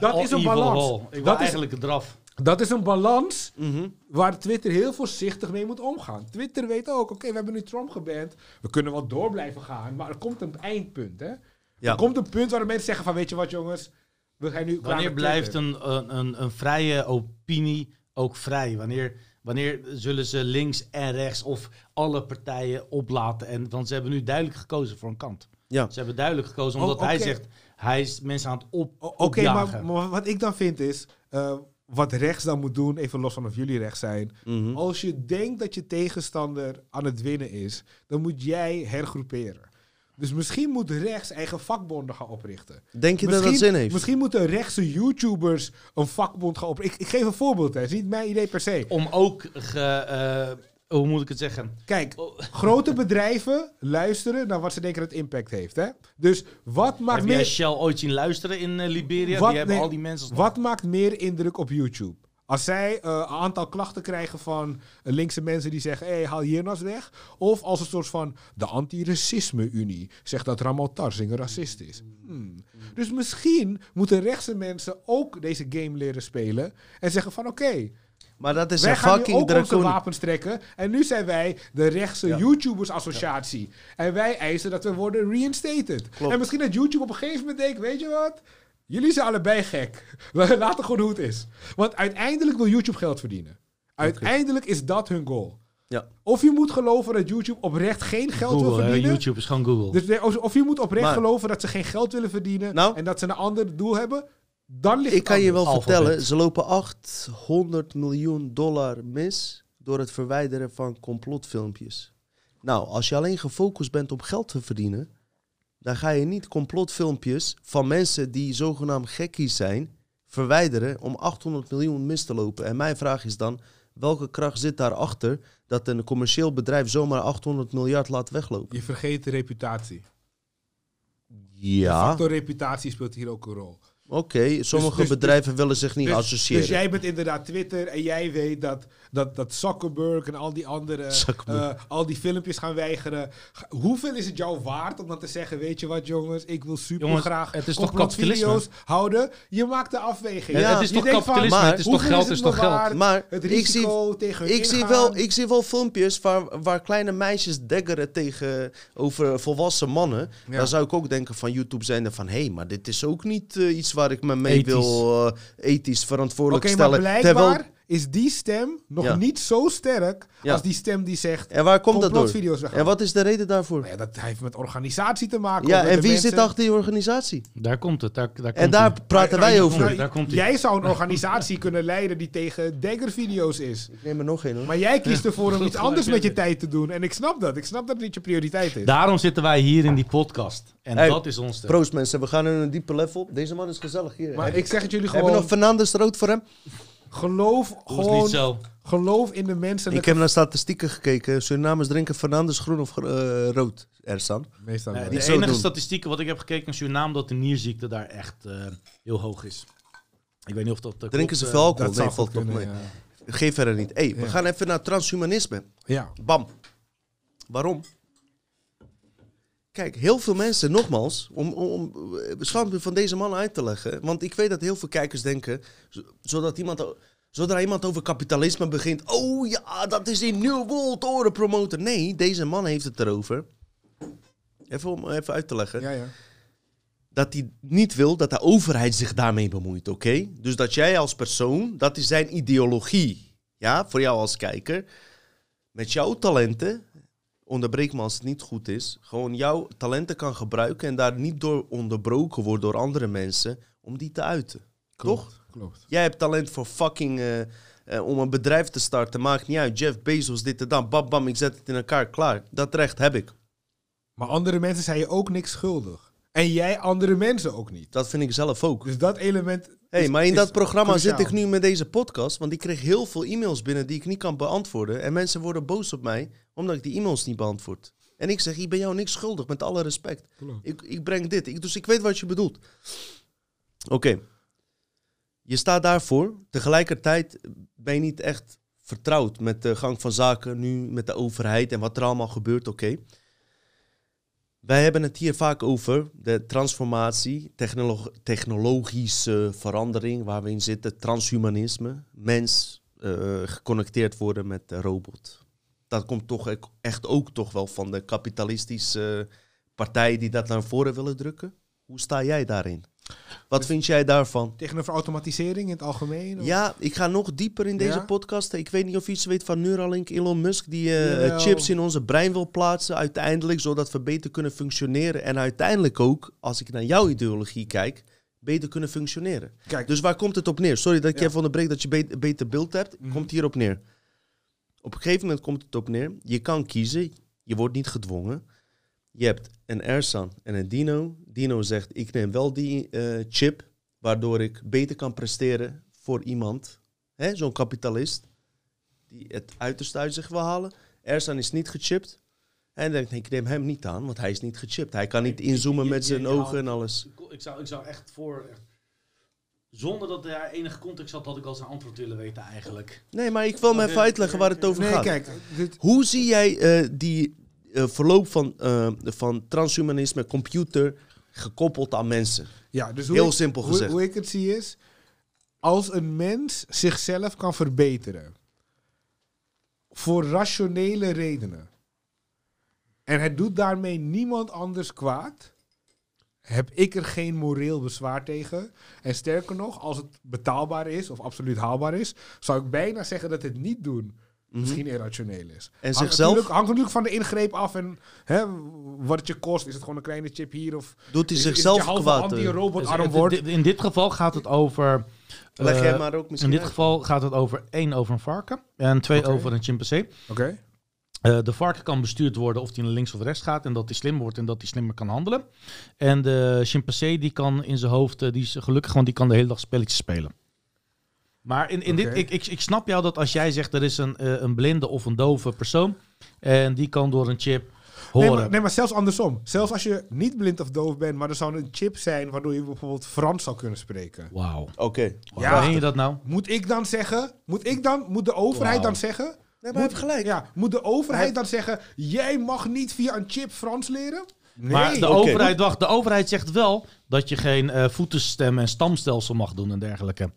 Dat All is een balans. Dat is- eigenlijk eraf. Dat is een balans Mhm. waar Twitter heel voorzichtig mee moet omgaan. Twitter weet ook, oké, we hebben nu Trump geband. We kunnen wel door blijven gaan, maar er komt een eindpunt, hè? Ja. Er komt een punt waar de mensen zeggen van, weet je wat jongens, we gaan nu Wanneer blijft een, een, een, een vrije opinie ook vrij? Wanneer, wanneer zullen ze links en rechts of alle partijen oplaten? En, want ze hebben nu duidelijk gekozen voor een kant. Ja. Ze hebben duidelijk gekozen Oh, omdat hij zegt, hij is mensen aan het op, Oké, maar, maar wat ik dan vind is, eh, wat rechts dan moet doen, even los van of jullie rechts zijn. Mhm. Als je denkt dat je tegenstander aan het winnen is, dan moet jij hergroeperen. Dus misschien moet rechts eigen vakbonden gaan oprichten. Denk je dat dat zin heeft? Misschien moeten rechtse YouTubers een vakbond gaan oprichten. Ik, ik geef een voorbeeld, hè. Het is niet mijn idee per se. Om ook, ge, eh, hoe moet ik het zeggen? Kijk, Oh. grote bedrijven luisteren naar wat ze denken dat impact heeft. Hè? Dus wat maakt, Heb jij meer, Shell ooit zien luisteren in eh, Liberia? Wat- Die hebben nee, al die mensen... wat maakt meer indruk op YouTube? Als zij eh, een aantal klachten krijgen van linkse mensen die zeggen: hey, haal Hiernas weg. Of als een soort van de Anti-Racisme-Unie zegt dat Ramal Tarsing een racist is. Hmm. Dus misschien moeten rechtse mensen ook deze game leren spelen. En zeggen: van oké, Maar dat is wij een gaan nu fucking ook onze draconisch... wapens trekken. En nu zijn wij de rechtse Ja. YouTubers associatie. En wij eisen dat we worden reinstated. Klopt. En misschien dat YouTube op een gegeven moment denkt, weet je wat? Jullie zijn allebei gek. We laten gewoon hoe het is. Want uiteindelijk wil YouTube geld verdienen. Uiteindelijk is dat hun goal. Ja. Of je moet geloven dat YouTube oprecht geen geld wil hè? verdienen. YouTube is gewoon Google. Dus of- of je moet oprecht Maar- geloven dat ze geen geld willen verdienen. Nou. en dat ze een ander doel hebben. Dan ligt Ik kan je wel vertellen, ze lopen 800 miljoen dollar mis door het verwijderen van complotfilmpjes. Nou, als je alleen gefocust bent op geld te verdienen, dan ga je niet complotfilmpjes van mensen die zogenaamd gekkies zijn verwijderen om 800 miljoen mis te lopen. En mijn vraag is dan, welke kracht zit daarachter dat een commercieel bedrijf zomaar 800 miljard laat weglopen? Je vergeet de reputatie. De Ja, factor reputatie speelt hier ook een rol. Oké. Sommige dus- bedrijven willen zich niet Dus, associëren. dus jij bent inderdaad Twitter en jij weet dat, dat, dat Zuckerberg en al die andere, eh, al die filmpjes gaan weigeren. Hoeveel is het jou waard om dan te zeggen, weet je wat jongens, ik wil super Jongens, graag het is toch complotvideo's houden. Je maakt de afweging. Ja, het is toch kapitalisme? maar het is toch geld, het is toch geld? waard? Maar Het ik zie, risico tegen ik, zie wel, ik zie wel filmpjes waar, waar kleine meisjes daggeren tegen over volwassen mannen. Ja. Dan zou ik ook denken van YouTube zijn er van... hé, hey, maar dit is ook niet eh, iets waar ik me mee Ethisch. wil eh, ethisch verantwoordelijk Oké, maar stellen. blijkbaar Terwijl, is die stem nog Ja. niet zo sterk Ja. als die stem die zegt en waar komt dat door? En wat is de reden daarvoor? Nou ja, dat heeft met organisatie te maken. Ja, en wie mensen- zit achter die organisatie? Daar komt het. Daar, daar En daar ie. praten wij over. nou, Daar komt ie. Jij zou een organisatie kunnen leiden die tegen dagger-video's is. Ik neem er nog een hoor. Maar jij kiest ervoor om iets anders met je tijd te doen. En ik snap dat. Ik snap dat het niet je prioriteit is. Daarom zitten wij hier in die podcast. En Hey, dat is ons. Proost mensen, we gaan in een diepe level op. Deze man is gezellig hier. Maar ik zeg het jullie Hebben we gewoon. nog Fernandes rood voor hem? Geloof is niet gewoon. zo. Geloof in de mensen. Ik heb naar statistieken gekeken. Surinamers drinken Fernandes groen of eh, rood. Er staan. Meestal Nee, de enige doen. statistieken wat ik heb gekeken in Suriname, dat de nierziekte daar echt eh, heel hoog is. Ik weet niet of dat... eh, Drinken ze veel alcohol? dat Nee, valt kunnen, mee. Geef verder niet. hey, we Ja. gaan even naar transhumanisme. Ja. Bam. Waarom? Kijk, heel veel mensen, nogmaals, om, om, om eh, van deze man uit te leggen. Want ik weet dat heel veel kijkers denken, zo- zodat iemand, zodra iemand over kapitalisme begint. Oh ja, dat is die New World Order promoten. Nee, deze man heeft het erover. Even om even uit te leggen. Ja, ja. dat hij niet wil dat de overheid zich daarmee bemoeit, oké? Dus dat jij als persoon, dat is zijn ideologie, ja, voor jou als kijker, met jouw talenten, onderbreek me als het niet goed is, gewoon jouw talenten kan gebruiken en daar niet door onderbroken wordt door andere mensen om die te uiten. Toch? Klopt. Jij hebt talent voor fucking, eh, eh, om een bedrijf te starten, maakt niet uit. Jeff Bezos, dit en dat, bam, bam, ik zet het in elkaar, klaar. Dat recht heb ik. Maar andere mensen zijn je ook niks schuldig. En jij andere mensen ook niet. Dat vind ik zelf ook. Dus dat element. Hey, is- maar in dat programma cruciaal. zit ik nu met deze podcast, want ik kreeg heel veel e-mails binnen die ik niet kan beantwoorden. En mensen worden boos op mij, omdat ik die e-mails niet beantwoord. En ik zeg, ik ben jou niks schuldig, met alle respect. Ik, ik breng dit, ik, dus ik weet wat je bedoelt. Oké. Je staat daarvoor. Tegelijkertijd ben je niet echt vertrouwd met de gang van zaken nu met de overheid en wat er allemaal gebeurt. Oké. Wij hebben het hier vaak over de transformatie, technolo- technologische verandering waar we in zitten, transhumanisme, mens eh, geconnecteerd worden met de robot. Dat komt toch echt ook toch wel van de kapitalistische partijen die dat naar voren willen drukken. Hoe sta jij daarin? Wat vind jij daarvan? Tegenover automatisering in het algemeen? of- Ja, ik ga nog dieper in deze Ja? podcast. Ik weet niet of je iets weet van Neuralink, Elon Musk, die eh, chips in onze brein wil plaatsen, uiteindelijk, zodat we beter kunnen functioneren. En uiteindelijk ook, als ik naar jouw ideologie kijk, beter kunnen functioneren. Kijk, Dus waar komt het op neer? Sorry dat ik Ja. even onderbreek dat je be- beter beeld hebt. Mhm. Komt hier op neer. Op een gegeven moment komt het op neer. Je kan kiezen. Je wordt niet gedwongen. Je hebt een Ersan en een Dino. Dino zegt, ik neem wel die eh, chip, waardoor ik beter kan presteren voor iemand. Hè, Zo'n kapitalist die het uiterste uit zich wil halen. Ersan is niet gechipt. En denkt, ik neem hem niet aan, want hij is niet gechipt. Hij kan niet inzoomen met zijn ogen en alles. Ik, ik, zou, ik zou echt voor... zonder dat er enige context had, had ik al zijn antwoord willen weten eigenlijk. Nee, maar ik wil me even uitleggen waar het over nee, gaat. kijk. Dit, Hoe zie jij eh, die eh, verloop van, eh, van transhumanisme, computer, gekoppeld aan mensen? ja, dus hoe Heel ik- simpel hoe, gezegd. Hoe ik het zie is, als een mens zichzelf kan verbeteren voor rationele redenen en het doet daarmee niemand anders kwaad, heb ik er geen moreel bezwaar tegen. En sterker nog, als het betaalbaar is of absoluut haalbaar is, zou ik bijna zeggen dat het niet doen misschien irrationeel is. Mhm. En Hangt zichzelf? natuurlijk- Hangt natuurlijk van de ingreep af en hè, wat het je kost. Is het gewoon een kleine chip hier of Doet hij is, is het zichzelf kwaad? eh? Dus robotarm het- wordt? dit- in dit geval gaat het over... Leg jij eh, maar ook in misschien dit uit. geval gaat het over één over een varken en twee over een chimpansee. Oké. Eh, de varken kan bestuurd worden of die naar links of rechts gaat en dat hij slim wordt en dat hij slimmer kan handelen. En de chimpansee die kan in zijn hoofd, eh, die is gelukkig, want die kan de hele dag spelletjes spelen. Maar in, in dit, ik, ik, ik snap jou dat als jij zegt er is een, eh, een blinde of een dove persoon en die kan door een chip horen. Nee maar, nee, maar zelfs andersom. Zelfs als je niet blind of doof bent, maar er zou een chip zijn waardoor je bijvoorbeeld Frans zou kunnen spreken. Wauw. Oké. Ja. Ja. Meen je dat nou? Moet ik dan zeggen, moet ik dan, moet de overheid dan zeggen? Nee, maar hij Moet, heeft gelijk. ja, moet de overheid Hij- dan zeggen, jij mag niet via een chip Frans leren? Nee. Maar de, overheid, wacht, de overheid zegt wel dat je geen eh voetenstem en stamstelsel mag doen en dergelijke.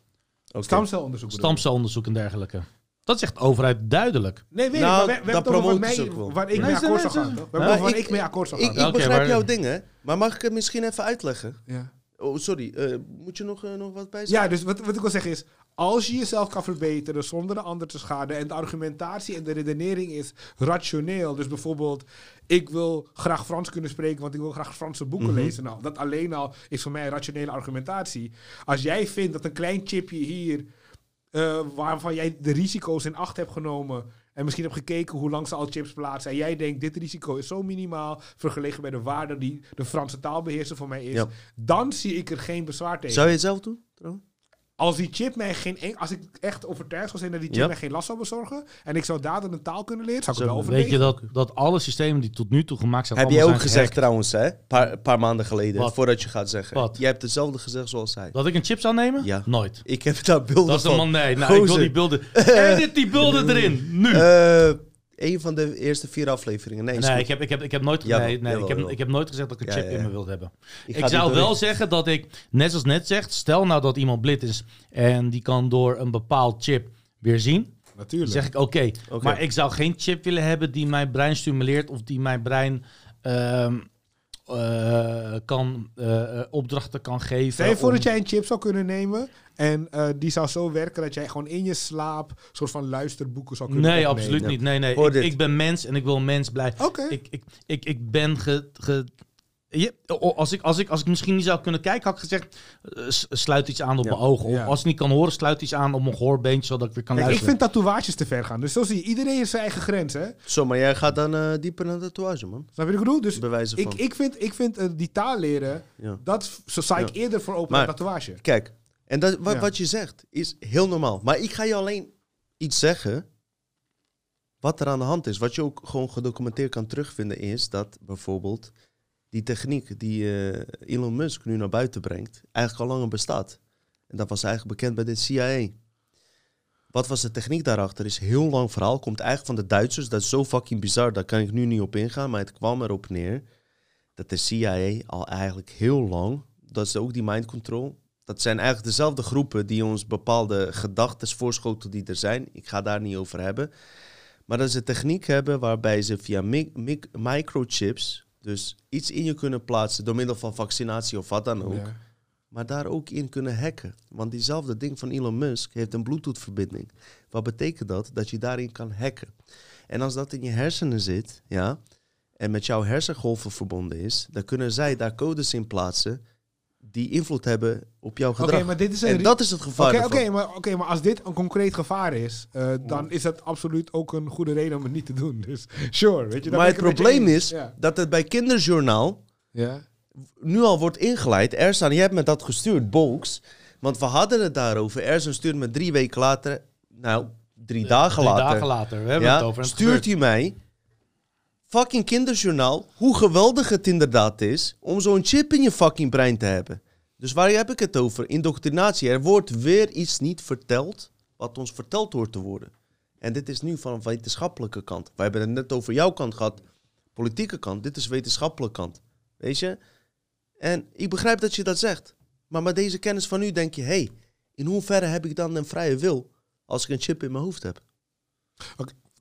Oké. Stamcelonderzoek. Stamcelonderzoek en dergelijke. Dat zegt de overheid duidelijk. Nee, weet Nou, ik, maar we, we hebben dat promoten ze mij, ook wel. waar ik Nee, mee akkoord zou gaan. We waar ik- ik mee akkoord zou Ik, gaan. ik begrijp maar- jouw dingen, maar mag ik het misschien even uitleggen? Ja. Oh, sorry. eh, moet je nog, eh, nog wat bij zeggen? Ja, dus wat, wat ik wil zeggen is, als je jezelf kan verbeteren zonder de ander te schaden en de argumentatie en de redenering is rationeel, dus bijvoorbeeld, ik wil graag Frans kunnen spreken, want ik wil graag Franse boeken Mhm. lezen. Nou, dat alleen al is voor mij een rationele argumentatie. Als jij vindt dat een klein chipje hier, eh, waarvan jij de risico's in acht hebt genomen en misschien hebt gekeken hoe lang ze al chips plaatsen en jij denkt, dit risico is zo minimaal vergeleken bij de waarde die de Franse taalbeheerser voor mij is, Ja. dan zie ik er geen bezwaar tegen. Zou je het zelf doen? trouwens? Als die chip mij geen en- als ik echt overtuigd zou zijn dat die chip mij geen last zou bezorgen en ik zou daardoor een taal kunnen leren, zou ik Zo, wel Weet je overwegen. dat, dat alle systemen die tot nu toe gemaakt zijn... Heb jij ook gezegd gehackt? trouwens, hè? Een paar, paar maanden geleden, Wat? voordat je gaat zeggen. Wat? Jij hebt hetzelfde gezegd zoals hij. Dat ik een chip zou nemen? Ja. Nooit. Ik heb daar beelden Dat is een van. man, nee. Nou, ik wil die beelden... Edit die beelden erin, nu! Eh, een van de eerste vier afleveringen. Nee, nee, ik heb, ik, heb, ik, heb nooit, Jawel, nee, nee, ik, heb, jawel. ik heb nooit gezegd dat ik een Ja, chip ja, in ja. me wilde hebben. Ik zou wel zeggen dat ik, net zoals net zegt, stel nou dat iemand blind is en die kan door een bepaald chip weer zien. Dan Natuurlijk. zeg ik oké, Oké. maar ik zou geen chip willen hebben die mijn brein stimuleert of die mijn brein ehm, eh, kan, eh, eh, opdrachten kan geven. Stel je voor om- dat jij een chip zou kunnen nemen en eh, die zou zo werken dat jij gewoon in je slaap een soort van luisterboeken zou kunnen Nee, opnemen. absoluut niet. Nee, nee. Ik, ben mens en ik wil mens blijven. Oké. Ik, ik, ik, ik ben ge, ge- je- als, ik, als, ik, als ik misschien niet zou kunnen kijken, had ik gezegd: eh, sluit iets aan op Ja. mijn ogen. Of Ja. als ik niet kan horen, sluit iets aan op mijn gehoorbeentje, zodat ik weer kan Kijk, ik luisteren. vind tatoeages te ver gaan. Dus zo zie je, iedereen heeft zijn eigen grens, hè? Zo, maar jij gaat dan eh, dieper naar de tatoeage, man. Snap je wat ik bedoel? Dus Bewijzen ik, van. ik vind, ik vind eh, die taal leren, Ja. dat zo sta ik Ja. eerder voor open Maar- tatoeage. Kijk, en dat, wat, Ja. wat je zegt is heel normaal. Maar ik ga je alleen iets zeggen wat er aan de hand is. Wat je ook gewoon gedocumenteerd kan terugvinden is dat bijvoorbeeld die techniek die eh, Elon Musk nu naar buiten brengt, eigenlijk al langer bestaat. En dat was eigenlijk bekend bij de CIA. Wat was de techniek daarachter? Is heel lang verhaal. Komt eigenlijk van de Duitsers. Dat is zo fucking bizar. Daar kan ik nu niet op ingaan. Maar het kwam erop neer dat de CIA al eigenlijk heel lang. Dat is ook die mind control. Dat zijn eigenlijk dezelfde groepen die ons bepaalde gedachten voorschoten die er zijn. Ik ga daar niet over hebben. Maar dat ze techniek hebben waarbij ze via mi- mi- microchips. Dus iets in je kunnen plaatsen door middel van vaccinatie of wat dan ook Ja. maar daar ook in kunnen hacken. Want diezelfde ding van Elon Musk heeft een Bluetooth-verbinding. Wat betekent dat? Dat je daarin kan hacken. En als dat in je hersenen zit, ja, en met jouw hersengolven verbonden is, dan kunnen zij daar codes in plaatsen die invloed hebben op jouw Oké, gedrag. maar dit is een... en dat is het gevaar Oké, maar, oké, maar als dit een concreet gevaar is, eh, dan is dat absoluut ook een goede reden om het niet te doen. Dus sure, weet je. maar het probleem is Ja. dat het bij Kinderjournaal ja. nu al wordt ingeleid. Ersan, je hebt me dat gestuurd, Bolks. Want we hadden het daarover. Ersan stuurde me drie weken later, nou, drie dagen Drie later. dagen later. We hebben ja, het over. en het stuurt gebeurt. hij mij fucking kinderjournaal hoe geweldig het inderdaad is om zo'n chip in je fucking brein te hebben. Dus waar heb ik het over? Indoctrinatie. Er wordt weer iets niet verteld wat ons verteld hoort te worden. En dit is nu van een wetenschappelijke kant. We hebben het net over jouw kant gehad, politieke kant. Dit is wetenschappelijke kant. Weet je? En ik begrijp dat je dat zegt. Maar met deze kennis van nu denk je, hé, hey, in hoeverre heb ik dan een vrije wil als ik een chip in mijn hoofd heb?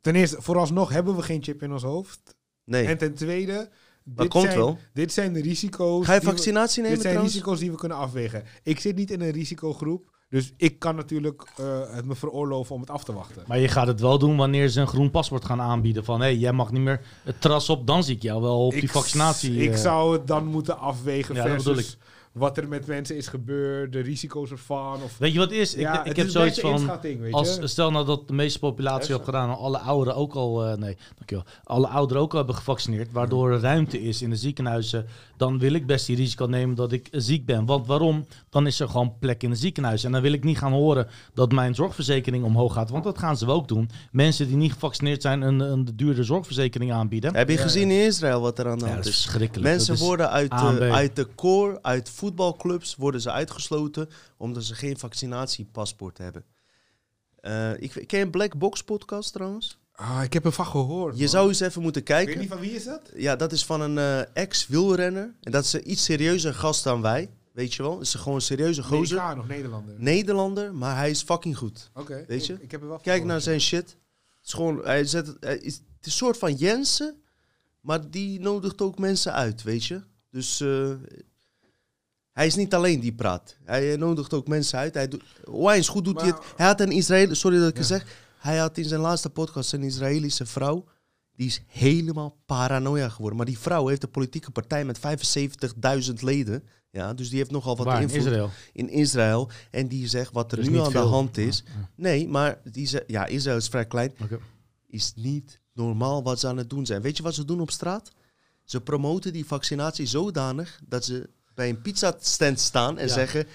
Ten eerste, vooralsnog hebben we geen chip in ons hoofd. Nee. En ten tweede, dat dit komt zijn, wel. dit zijn de risico's. Ga je die we- vaccinatie nemen Dit zijn trouwens? risico's die we kunnen afwegen. Ik zit niet in een risicogroep, dus ik kan natuurlijk eh, het me veroorloven om het af te wachten. Maar je gaat het wel doen wanneer ze een groen paspoort gaan aanbieden. Van hé, jij mag niet meer het terras op, dan zie ik jou wel op die vaccinatie. Ik eh. zou het dan moeten afwegen Ja, dat bedoel versus wat er met mensen is gebeurd, de risico's ervan. Of, Weet je wat is? ja, ik, ik heb is zoiets van. Als, stel nou dat de meeste populatie Ja, heeft gedaan, en alle ouderen ook al, eh, nee, dankjewel, alle ouderen ook al hebben gevaccineerd, waardoor er ruimte is in de ziekenhuizen, dan wil ik best die risico nemen dat ik ziek ben. Want waarom? Dan is er gewoon plek in het ziekenhuis. En dan wil ik niet gaan horen dat mijn zorgverzekering omhoog gaat, want dat gaan ze ook doen. Mensen die niet gevaccineerd zijn een, een duurde zorgverzekering aanbieden. Heb je Ja, gezien in Israël wat er aan de Ja, hand dat is is? verschrikkelijk. Mensen Dat is- worden uit de, uit de core, uit voetbalclubs, worden ze uitgesloten omdat ze geen vaccinatiepaspoort hebben. Eh, ik, ken je een Black Box podcast trouwens? Ah, ik heb ervan gehoord. Je man. zou eens even moeten Ik weet kijken. niet van wie is dat? Ja, dat is van een eh, ex-wielrenner. En dat is een iets serieuzer gast dan wij. Weet je wel? Het is gewoon een serieuze gozer. Amerikaan of Nederlander? Nederlander, maar hij is fucking goed. Oké. Weet je? Ik, ik heb er wel Kijk naar zijn shit. Het is gewoon, hij zet, het hij is, het is een soort van Jensen, maar die nodigt ook mensen uit, weet je. Dus eh, hij is niet alleen die praat. Hij nodigt ook mensen uit. Hij doet, goed doet hij het. Hij had een Israël, sorry dat ik Ja. het zeg. Hij had in zijn laatste podcast een Israëlische vrouw. Die is helemaal paranoia geworden. Maar die vrouw heeft een politieke partij met 75.000 leden. Ja, dus die heeft nogal wat Waar, in invloed Israël. in Israël. En die zegt wat er Dus nu niet aan de hand is. Ja, Nee, maar die ze, ja, Israël is vrij klein. Oké. Is niet normaal wat ze aan het doen zijn. Weet je wat ze doen op straat? Ze promoten die vaccinatie zodanig dat ze bij een pizzastand staan en Ja. zeggen...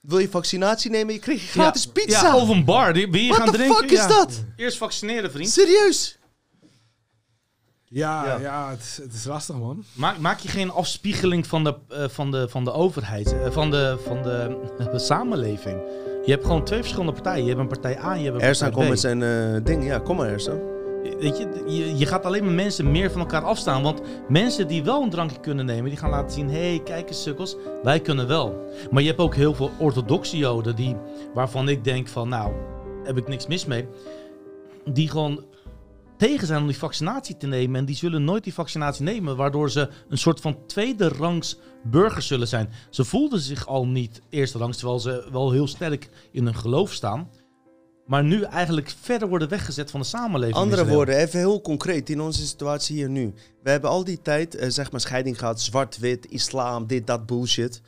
Wil je vaccinatie nemen? Je krijgt gratis Ja, pizza. Ja, of een bar. Die, wil je What gaan the drinken? fuck is Ja. dat? Eerst vaccineren, vriend. Serieus? Ja, Ja. ja. het, is, het is lastig, man. Maak, maak je geen afspiegeling van de, eh, van de, van de overheid, eh, van, de, van de, de samenleving. Je hebt gewoon twee verschillende partijen. Je hebt een partij A en je hebt een Ersan partij komt B. met zijn eh, ding. Ja, kom maar Ersan. Weet je, je, gaat alleen maar mensen meer van elkaar afstaan. Want mensen die wel een drankje kunnen nemen, die gaan laten zien... hé, hey, kijk eens sukkels, wij kunnen wel. Maar je hebt ook heel veel orthodoxe joden die, waarvan ik denk van... nou, heb ik niks mis mee. Die gewoon tegen zijn om die vaccinatie te nemen. En die zullen nooit die vaccinatie nemen. Waardoor ze een soort van tweede rangs burgers zullen zijn. Ze voelden zich al niet eerste rangs, terwijl ze wel heel sterk in hun geloof staan. Maar nu eigenlijk verder worden weggezet van de samenleving. in Andere woorden, even heel concreet in onze situatie hier nu. We hebben al die tijd, eh, zeg maar, scheiding gehad. Zwart-wit, islam, dit, dat bullshit.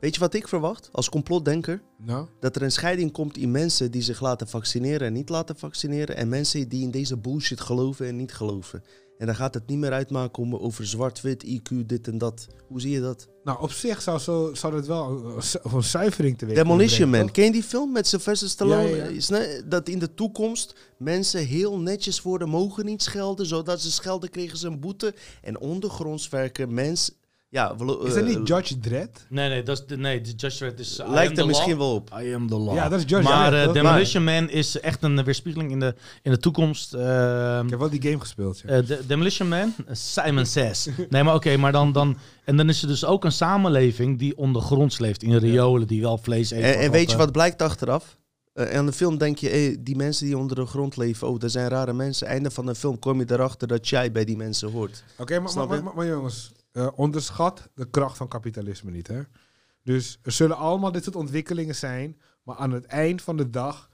Weet je wat ik verwacht als complotdenker? Nou? Dat er een scheiding komt in mensen die zich laten vaccineren en niet laten vaccineren. En mensen die in deze bullshit geloven en niet geloven. En dan gaat het niet meer uitmaken om over zwart-wit, IQ, dit en dat. Hoe zie je dat? Nou, op zich zou, zo, zou het wel een, zu- een zuivering teweeg Demolition Man. Ken je die film met Sylvester Stallone? Ja, ja, ja. Is ne- Dat in de toekomst mensen heel netjes worden, mogen niet schelden. Zodat ze schelden kregen ze een boete. En ondergronds werken mens, Ja, Is dat eh, niet Judge Dredd? Nee, nee, dat is de, nee, de Judge Dredd is... I am Lijkt the er misschien law. wel op. I am the law. Ja, dat is Judge Maar Dredd. eh, toch? Demolition Man is echt een weerspiegeling in de, in de toekomst. Ehm, Ik heb wel die game gespeeld. ja. Eh, de- Demolition Man, eh, Simon Says. Nee, maar oké, maar dan, dan... En dan is er dus ook een samenleving die ondergronds leeft. In riolen, die wel vlees eten. En, en weet je eh, wat blijkt achteraf? Eh, aan de film denk je, hey, die mensen die onder de grond leven, oh, dat zijn rare mensen. Einde van de film kom je erachter dat jij bij die mensen hoort. Oké, maar, maar jongens, eh, onderschat de kracht van kapitalisme niet, hè? Dus er zullen allemaal dit soort ontwikkelingen zijn, maar aan het eind van de dag,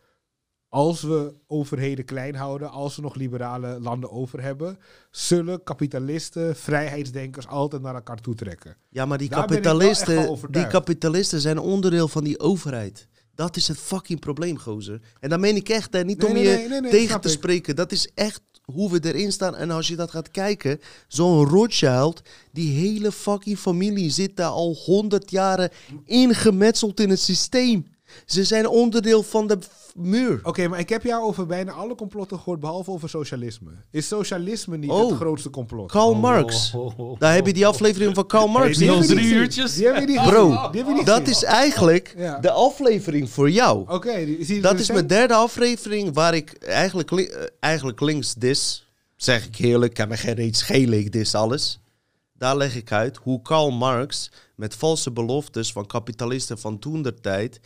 als we overheden klein houden, als we nog liberale landen over hebben, zullen kapitalisten, vrijheidsdenkers altijd naar elkaar toetrekken. Ja, maar die Daar kapitalisten, die kapitalisten zijn onderdeel van die overheid. Dat is het fucking probleem, gozer. En dat meen ik echt, hè. Niet Nee, om nee, je nee, tegen te ik. spreken. Dat is echt hoe we erin staan. En als je dat gaat kijken, zo'n Rothschild, die hele fucking familie zit daar al honderd jaren ingemetseld in het systeem. Ze zijn onderdeel van de muur. Oké, maar ik heb jou over bijna alle complotten gehoord, behalve over socialisme. Is socialisme niet Oh. het grootste complot? Karl Marx. Oh, oh, oh, Daar heb je die aflevering van Karl Marx. Hey, Die drie uurtjes? Die hebben we niet Bro. Die hebben niet Dat is eigenlijk Ja. de aflevering voor jou. Oké, die- zie je Dat is mijn derde aflevering waar ik eigenlijk, li- eh, eigenlijk links dis. Zeg ik heerlijk, ik heb me geen reet schelen, ik dis alles. Daar leg ik uit hoe Karl Marx met valse beloftes van kapitalisten van toen der tijd...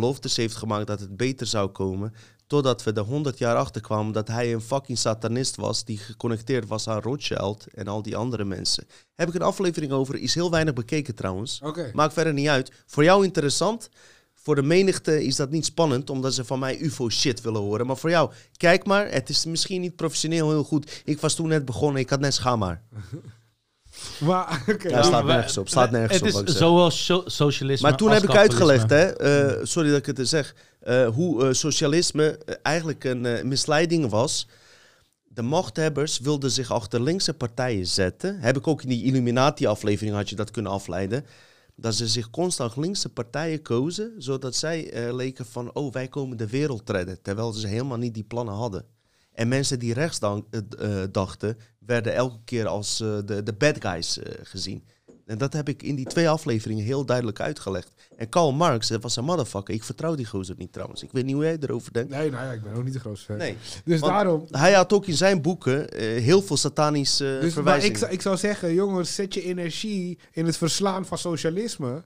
beloftes heeft gemaakt dat het beter zou komen... totdat we er 100 jaar achter kwamen dat hij een fucking satanist was... die geconnecteerd was aan Rothschild en al die andere mensen. Heb ik een aflevering over, is heel weinig bekeken trouwens. Oké. Maakt verder niet uit. Voor jou interessant. Voor de menigte is dat niet spannend, omdat ze van mij UFO-shit willen horen. Maar voor jou, kijk maar. Het is misschien niet professioneel heel goed. Ik was toen net begonnen, ik had net schaam maar. Maar, oké. Ja, staat we- nergens op, staat nergens het op, is zeg. zowel so- socialisme Maar toen als heb ik uitgelegd, hè, eh, sorry dat ik het er zeg, eh, hoe eh, socialisme eigenlijk een eh, misleiding was. De machthebbers wilden zich achter linkse partijen zetten. Heb ik ook in die Illuminati-aflevering had je dat kunnen afleiden. Dat ze zich constant linkse partijen kozen, zodat zij eh, leken van, oh, wij komen de wereld redden. Terwijl ze helemaal niet die plannen hadden. En mensen die rechts dan- eh, eh, dachten, werden elke keer als eh, de, de bad guys gezien. En dat heb ik in die twee afleveringen heel duidelijk uitgelegd. En Karl Marx, dat was een motherfucker. Ik vertrouw die gozer niet trouwens. Ik weet niet hoe jij erover denkt. Nee, nou ja, ik ben ook niet de grootste fan. Nee. Dus Want daarom... Hij had ook in zijn boeken heel veel satanische Dus, maar verwijzingen. ik, zou- ik zou zeggen, jongens, zet je energie in het verslaan van socialisme.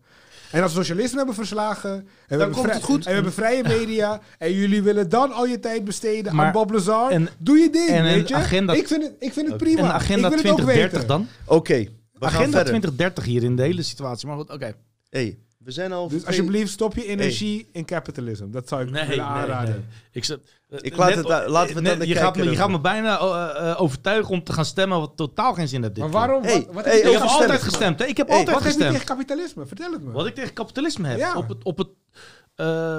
En als we socialisme hebben verslagen, en we, hebben, komt het goed. en we hebben vrije media, en jullie willen dan al je tijd besteden aan Bob Lazar, en- doe je ding, en een weet je? agenda- ik, vind het, ik vind het prima. En agenda ik wil het ook 2030 weten. dan? Oké, we gaan Agenda verder. 2030 hier in de hele situatie. Maar goed, oké. Hey, we zijn al... Dus alsjeblieft, stop je energie in capitalism. Dat zou ik Nee, willen aanraden. nee. Ik, zet- Ik laat net- het daar- laten we net- je, gaat me, je gaat me bijna eh, eh, overtuigen om te gaan stemmen wat totaal geen zin heeft dit Maar waarom? Hey, wat, wat hey, heb je Ik heb altijd stemmen. gestemd. Hè? Ik heb Hey, altijd wat heb je gestemd. tegen kapitalisme? Vertel het me. Wat ik tegen kapitalisme heb. Ja. Op het, op het, eh,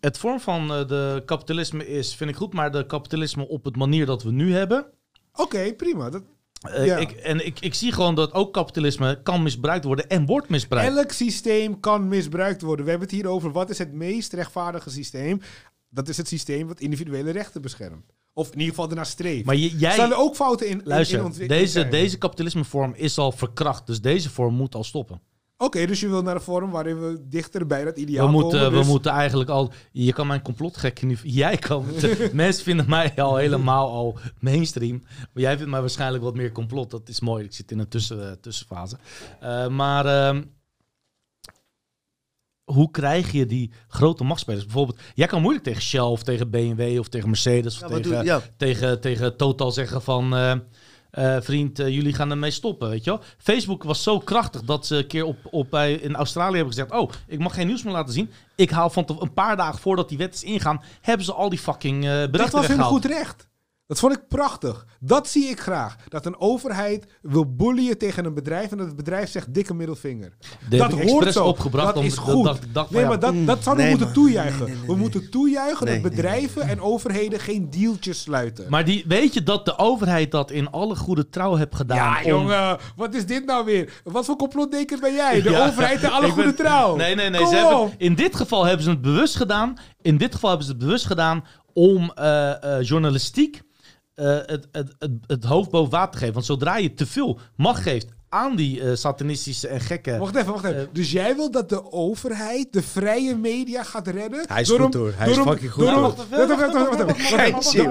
het vorm van eh, de kapitalisme is, vind ik goed, maar de kapitalisme op het manier dat we nu hebben. Oké, prima. Dat, eh, Ja. ik, en ik, ik zie gewoon dat ook kapitalisme kan misbruikt worden en wordt misbruikt. Elk systeem kan misbruikt worden. We hebben het hier over wat is het meest rechtvaardige systeem. Dat is het systeem wat individuele rechten beschermt. Of in ieder geval ernaar streeft. Maar je, Er jij, zullen ook fouten in, in, in ontwikkeling deze, zijn. deze kapitalismevorm is al verkracht. Dus deze vorm moet al stoppen. Oké, dus je wil naar een vorm waarin we dichter bij dat ideaal We moeten, komen. we dus- moeten eigenlijk al. Je kan mijn complotgek niet. Jij kan. mensen vinden mij al helemaal al mainstream. Maar jij vindt mij waarschijnlijk wat meer complot. Dat is mooi. Ik zit in een tussen, eh, tussenfase. Eh, maar. ehm, hoe krijg je die grote machtsspelers? Bijvoorbeeld, jij kan moeilijk tegen Shell of tegen BMW of tegen Mercedes of Ja, tegen, doe- ja. tegen, tegen Total zeggen van... eh, eh, vriend, eh, jullie gaan ermee stoppen, weet je wel. Facebook was zo krachtig dat ze een keer op, op bij, in Australië hebben gezegd... oh, ik mag geen nieuws meer laten zien. Ik haal van een paar dagen voordat die wet is ingaan... hebben ze al die fucking eh berichten Dat was hun goed recht. Dat vond ik prachtig. Dat zie ik graag. Dat een overheid wil bullyen tegen een bedrijf en dat het bedrijf zegt dikke middelvinger. Dat hoort zo. opgebracht. dat om- is goed. dacht van, nee, ja, maar dat, dat zouden nee, we moeten toejuichen. nee, nee, nee, we moeten toejuichen Nee, dat nee, nee. bedrijven en overheden geen dealtjes sluiten. Maar die, weet je dat de overheid dat in alle goede trouw heeft gedaan? ja, om- jongen, wat is dit nou weer? Wat voor complotdenker ben jij? De Ja, overheid en alle goede ben- trouw. Nee, nee, nee. Kom Ze hebben, op. in dit geval hebben ze het bewust gedaan. In dit geval hebben ze het bewust gedaan om eh, eh, journalistiek het, het, het, het hoofd boven water te geven. Want zodra je te veel macht geeft aan die eh, satanistische en gekke... Wacht even, wacht even. Eh, dus jij wil dat de overheid de vrije media gaat redden? Hij is door goed hem- hoor. Hij door is fucking goed.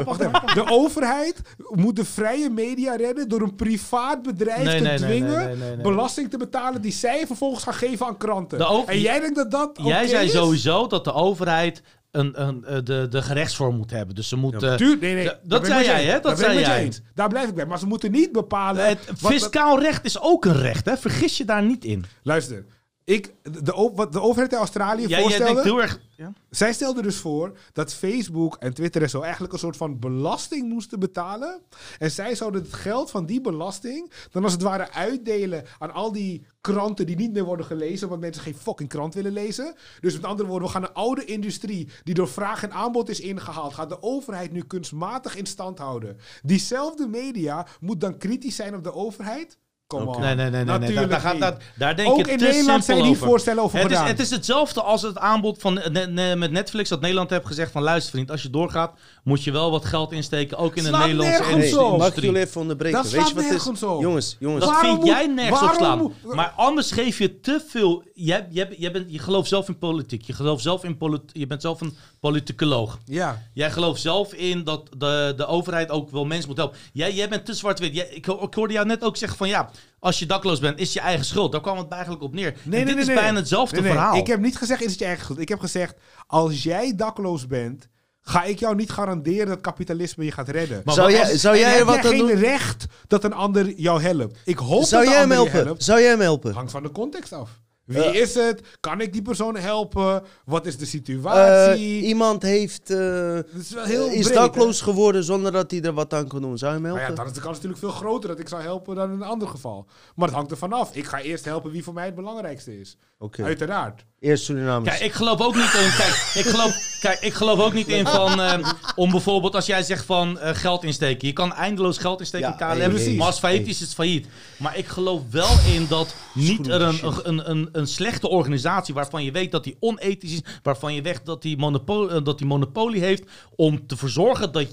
Wacht even. De overheid moet de vrije media redden door een privaat bedrijf Nee, te nee, dwingen nee, belasting te betalen die zij vervolgens gaan geven aan kranten. En jij denkt dat dat Jij zei is? sowieso dat de overheid een, een, eh, de, de gerechtsvorm moet hebben. Dus ze moeten... Tuur, nee, nee. Dat zei jij, hè? Dat zei jij. eens. Daar blijf ik bij. Maar ze moeten niet bepalen... het wat- fiscaal recht is ook een recht, hè? Vergis je daar niet in. Luister. Ik, de, wat de overheid in Australië Jij, jij voorstelde... denkt heel erg... Ja? Zij stelde dus voor dat Facebook en Twitter en zo eigenlijk een soort van belasting moesten betalen. En zij zouden het geld van die belasting dan als het ware uitdelen aan al die kranten die niet meer worden gelezen, want mensen geen fucking krant willen lezen. Dus met andere woorden, we gaan een oude industrie die door vraag en aanbod is ingehaald, gaat de overheid nu kunstmatig in stand houden. Diezelfde media moet dan kritisch zijn op de overheid. Kom. Nee, nee, nee. nee, nee. Daar, gaat, daar, daar denk Ook je in te Nederland zijn die voorstellen over het is, het is hetzelfde als het aanbod van ne- ne- met Netflix dat Nederland heeft gezegd van luister vriend, als je doorgaat moet je wel wat geld insteken, ook in de Nederlandse Hey, industrie. mag ik jullie even onderbreken? Dat Weet je slaat wat is? op. Jongens, jongens. Dat Waarom vind moet- jij nergens op slaan. moet- Maar anders geef je te veel. Jij, jij, jij bent, je gelooft zelf in politiek. Je, gelooft zelf in polit- je bent zelf een politicoloog. Ja. Jij gelooft zelf in dat de, de overheid ook wel mensen moet helpen. Jij, jij bent te zwart-wit. Ik, ik hoorde jou net ook zeggen van ja, als je dakloos bent, is je eigen schuld. Daar kwam het eigenlijk op neer. En dit is bijna hetzelfde Nee, nee. verhaal. Ik heb niet gezegd, is het je eigen schuld. Ik heb gezegd, als jij dakloos bent, ga ik jou niet garanderen dat kapitalisme je gaat redden. Maar Zou jij, als- zou jij er heb wat jij geen doen? recht dat een ander jou helpt. Ik hoop Zou dat jij hem ander je helpen? helpt. Zou jij hem helpen? Hangt van de context af. Wie Eh. is het? Kan ik die persoon helpen? Wat is de Eh, situatie? iemand heeft, eh, is wel heel is breed, dakloos hè? geworden zonder dat hij er wat aan kon doen. Zou je hem helpen? ja, dan is de kans natuurlijk veel groter dat ik zou helpen dan in een ander geval. Maar het hangt er vanaf. Ik ga eerst helpen wie voor mij het belangrijkste is. Uiteraard. Eerst Surinamers. Kijk, ik geloof ook niet in. Kijk, ik geloof, kijk, ik geloof ook niet in van. eh, om bijvoorbeeld als jij zegt van eh, geld insteken. Je kan eindeloos geld insteken Ja, in KLM. hey. Maar als het failliet Hey. is, is het failliet. Maar ik geloof wel in dat niet er een, een, een, een slechte organisatie. waarvan je weet dat die onethisch is. waarvan je weet dat die, monopo- eh, dat die monopolie heeft. om te verzorgen dat.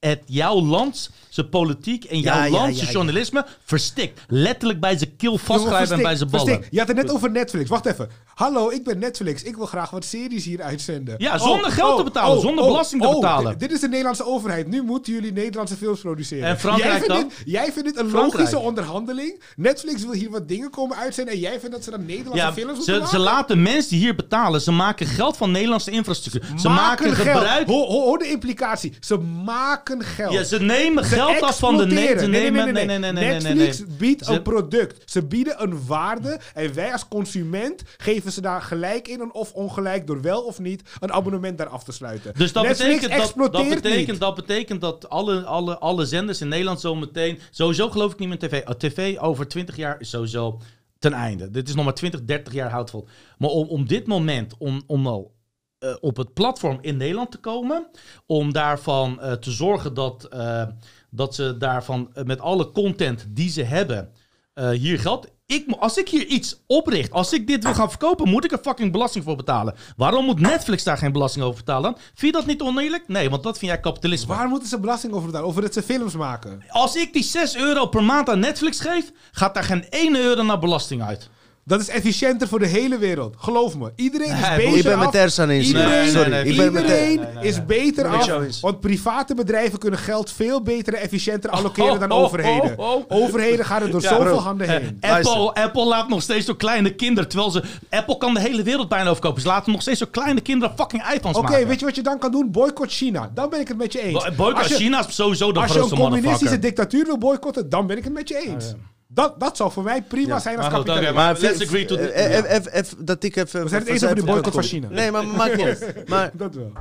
het jouw land, zijn politiek en jouw Ja, ja, land, ja, zijn ja. journalisme verstikt. Letterlijk bij zijn keel vastgrijpen en bij zijn ballen. Je had het net over Netflix. Wacht even. Hallo, ik ben Netflix. Ik wil graag wat series hier uitzenden. Ja, zonder geld te betalen, zonder belasting te betalen. Dit, is de Nederlandse overheid. Nu moeten jullie Nederlandse films produceren. En Frankrijk jij vindt dan? Dit, jij vindt dit een Frankrijk. logische onderhandeling. Netflix wil hier wat dingen komen uitzenden. En jij vindt dat ze dan Nederlandse films moeten ze, maken? ze laten mensen die hier betalen. Ze maken geld van Nederlandse infrastructuur. Ze maken geld. gebruik. Hoor, hoor de implicatie. Ze maken geld. Ja, ze nemen Ze geld af van de Nee, nee, nemen. nee, nee, nee. nee, nee, nee, Netflix biedt een product. Ze bieden een waarde. En wij als consument geven ze daar gelijk in of ongelijk door wel of niet een abonnement daar af te sluiten. Dus dat Netflix betekent dat, dat, betekent, niet. dat betekent dat alle, alle, alle zenders in Nederland zo meteen... Sowieso geloof ik niet meer tv. Oh, tv over 20 jaar is sowieso ten einde. Dit is nog maar 20, 30 jaar houdt vol. Maar om, om dit moment, om, om al eh, op het platform in Nederland te komen... om daarvan eh, te zorgen dat, eh, dat ze daarvan eh, met alle content die ze hebben... eh, hier geld... Ik, als ik hier iets opricht, als ik dit wil gaan verkopen, moet ik er fucking belasting voor betalen. Waarom moet Netflix daar geen belasting over betalen? Vind je dat niet oneerlijk? Nee, want dat vind jij kapitalisme. Waar moeten ze belasting over betalen? Over dat ze films maken. Als ik die 6 euro per maand aan Netflix geef, gaat daar geen 1 euro naar belasting uit. Dat is efficiënter voor de hele wereld. Geloof me. Iedereen is Nee, beter Ik ben met Tersan eens. Iedereen, Nee, Sorry, nee, nee, ik ben met iedereen nee, nee, is beter af. Want private bedrijven kunnen geld veel beter en efficiënter allokeren oh, dan oh, overheden. oh, oh. Overheden gaan er door Ja, zoveel bro. handen Eh, heen. Apple, Apple laat nog steeds door kleine kinderen, terwijl ze... Apple kan de hele wereld bijna overkopen. Ze laten nog steeds door kleine kinderen fucking iPhones Oké, maken. weet je wat je dan kan doen? Boycott China. Dan ben ik het met je eens. Bo- Boycott China is sowieso de Als je een grootste communistische dictatuur wil boycotten, dan ben ik het met je eens. Dat, dat zou voor mij prima Ja. zijn als oké, Maar let's agree to the- eh, eh, even- dat ik even... We zijn het eens over die zijn boycott van China. Nee, maar maakt niet uit. Maar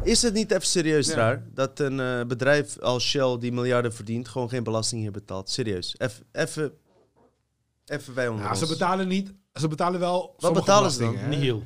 is het niet even serieus Ja. raar dat een eh, bedrijf als Shell die miljarden verdient gewoon geen belasting hier betaalt? Serieus. Even, even, even wij onder Ja, ons. ze betalen niet. Ze betalen wel. sommige betalen ze belastingen, hè? Nihil.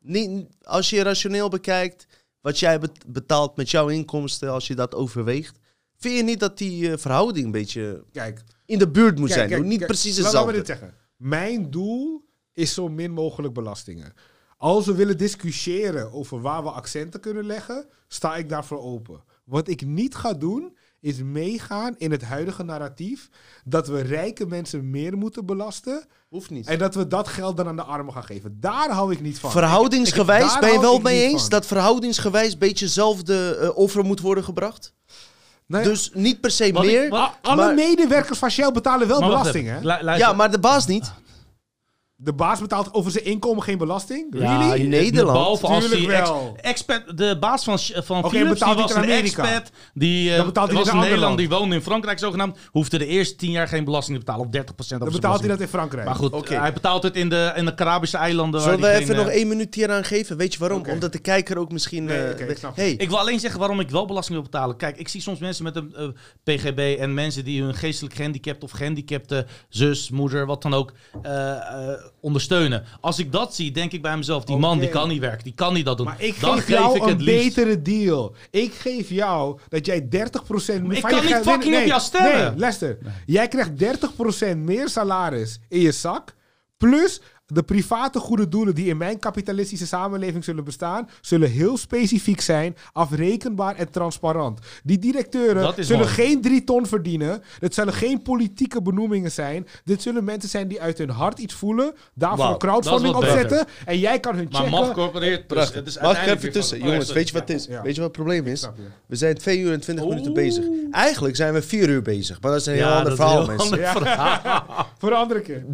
Niet, als je rationeel bekijkt wat jij bet- betaalt met jouw inkomsten, als je dat overweegt, vind je niet dat die verhouding een beetje Kijk, in de buurt moet Kijk, zijn? kijk, niet kijk, precies laat- Laat me hetzelfde. dit zeggen. Mijn doel is zo min mogelijk belastingen. Als we willen discussiëren over waar we accenten kunnen leggen, sta ik daarvoor open. Wat ik niet ga doen, is meegaan in het huidige narratief dat we rijke mensen meer moeten belasten Hoeft niet. en dat we dat geld dan aan de armen gaan geven. Daar hou ik niet van. Verhoudingsgewijs, ben je wel mee eens van. dat verhoudingsgewijs een beetje zelfde eh, offer moet worden gebracht? Dus niet per se Wat ik- meer. wat- alle medewerkers van Shell betalen wel Maar wacht belasting, even. hè? Lu- luister. Ja, maar de baas niet. De baas betaalt over zijn inkomen geen belasting? Ja, Really? in Nederland. Behalve als Tuurlijk die ex- wel. expat, de baas van, van Oké, Philips, betaalt die was een Amerika? expat. Die eh, was in Nederland, land. die woonde in Frankrijk zogenaamd. Hoefde de eerste tien jaar geen belasting te betalen. Of 30% op Dan betaalt hij dat in Frankrijk. Maar goed, hij betaalt het in de, in de Caribische eilanden. Zullen waar we even geen, nog eh, één minuut hier aan geven? Weet je waarom? Omdat de kijker ook misschien... Nee, eh, ik hey, Ik wil alleen zeggen waarom ik wel belasting wil betalen. Kijk, ik zie soms mensen met een PGB en mensen die hun geestelijk gehandicapt of gehandicapte zus, moeder, wat dan ook, eh, eh, ondersteunen. Als ik dat zie, denk ik bij mezelf, die man die kan niet werken, die kan niet dat doen. Maar ik Dan geef jou ik een het liefst. betere deal. Ik geef jou dat jij 30% Maar ik kan niet fucking op jou stemmen. Nee, luister. Jij krijgt 30% meer salaris in je zak. Plus de private goede doelen die in mijn kapitalistische samenleving zullen bestaan, zullen heel specifiek zijn, afrekenbaar en transparant. Die directeuren zullen mooi. geen drie ton verdienen. Het zullen geen politieke benoemingen zijn. Dit zullen mensen zijn die uit hun hart iets voelen, daarvoor crowdfunding opzetten. En jij kan hun Maar checken. mag corporeert dus. Prachtig. Het is Mag ik even tussen? van- Jongens, weet je wat het is? Ja. Weet je wat het probleem is? We zijn 2 uur en 20 minuten bezig. Eigenlijk zijn we 4 uur bezig. Maar dat is een heel Ja, ander verhaal, mensen. ander Ja. Voor een andere keer.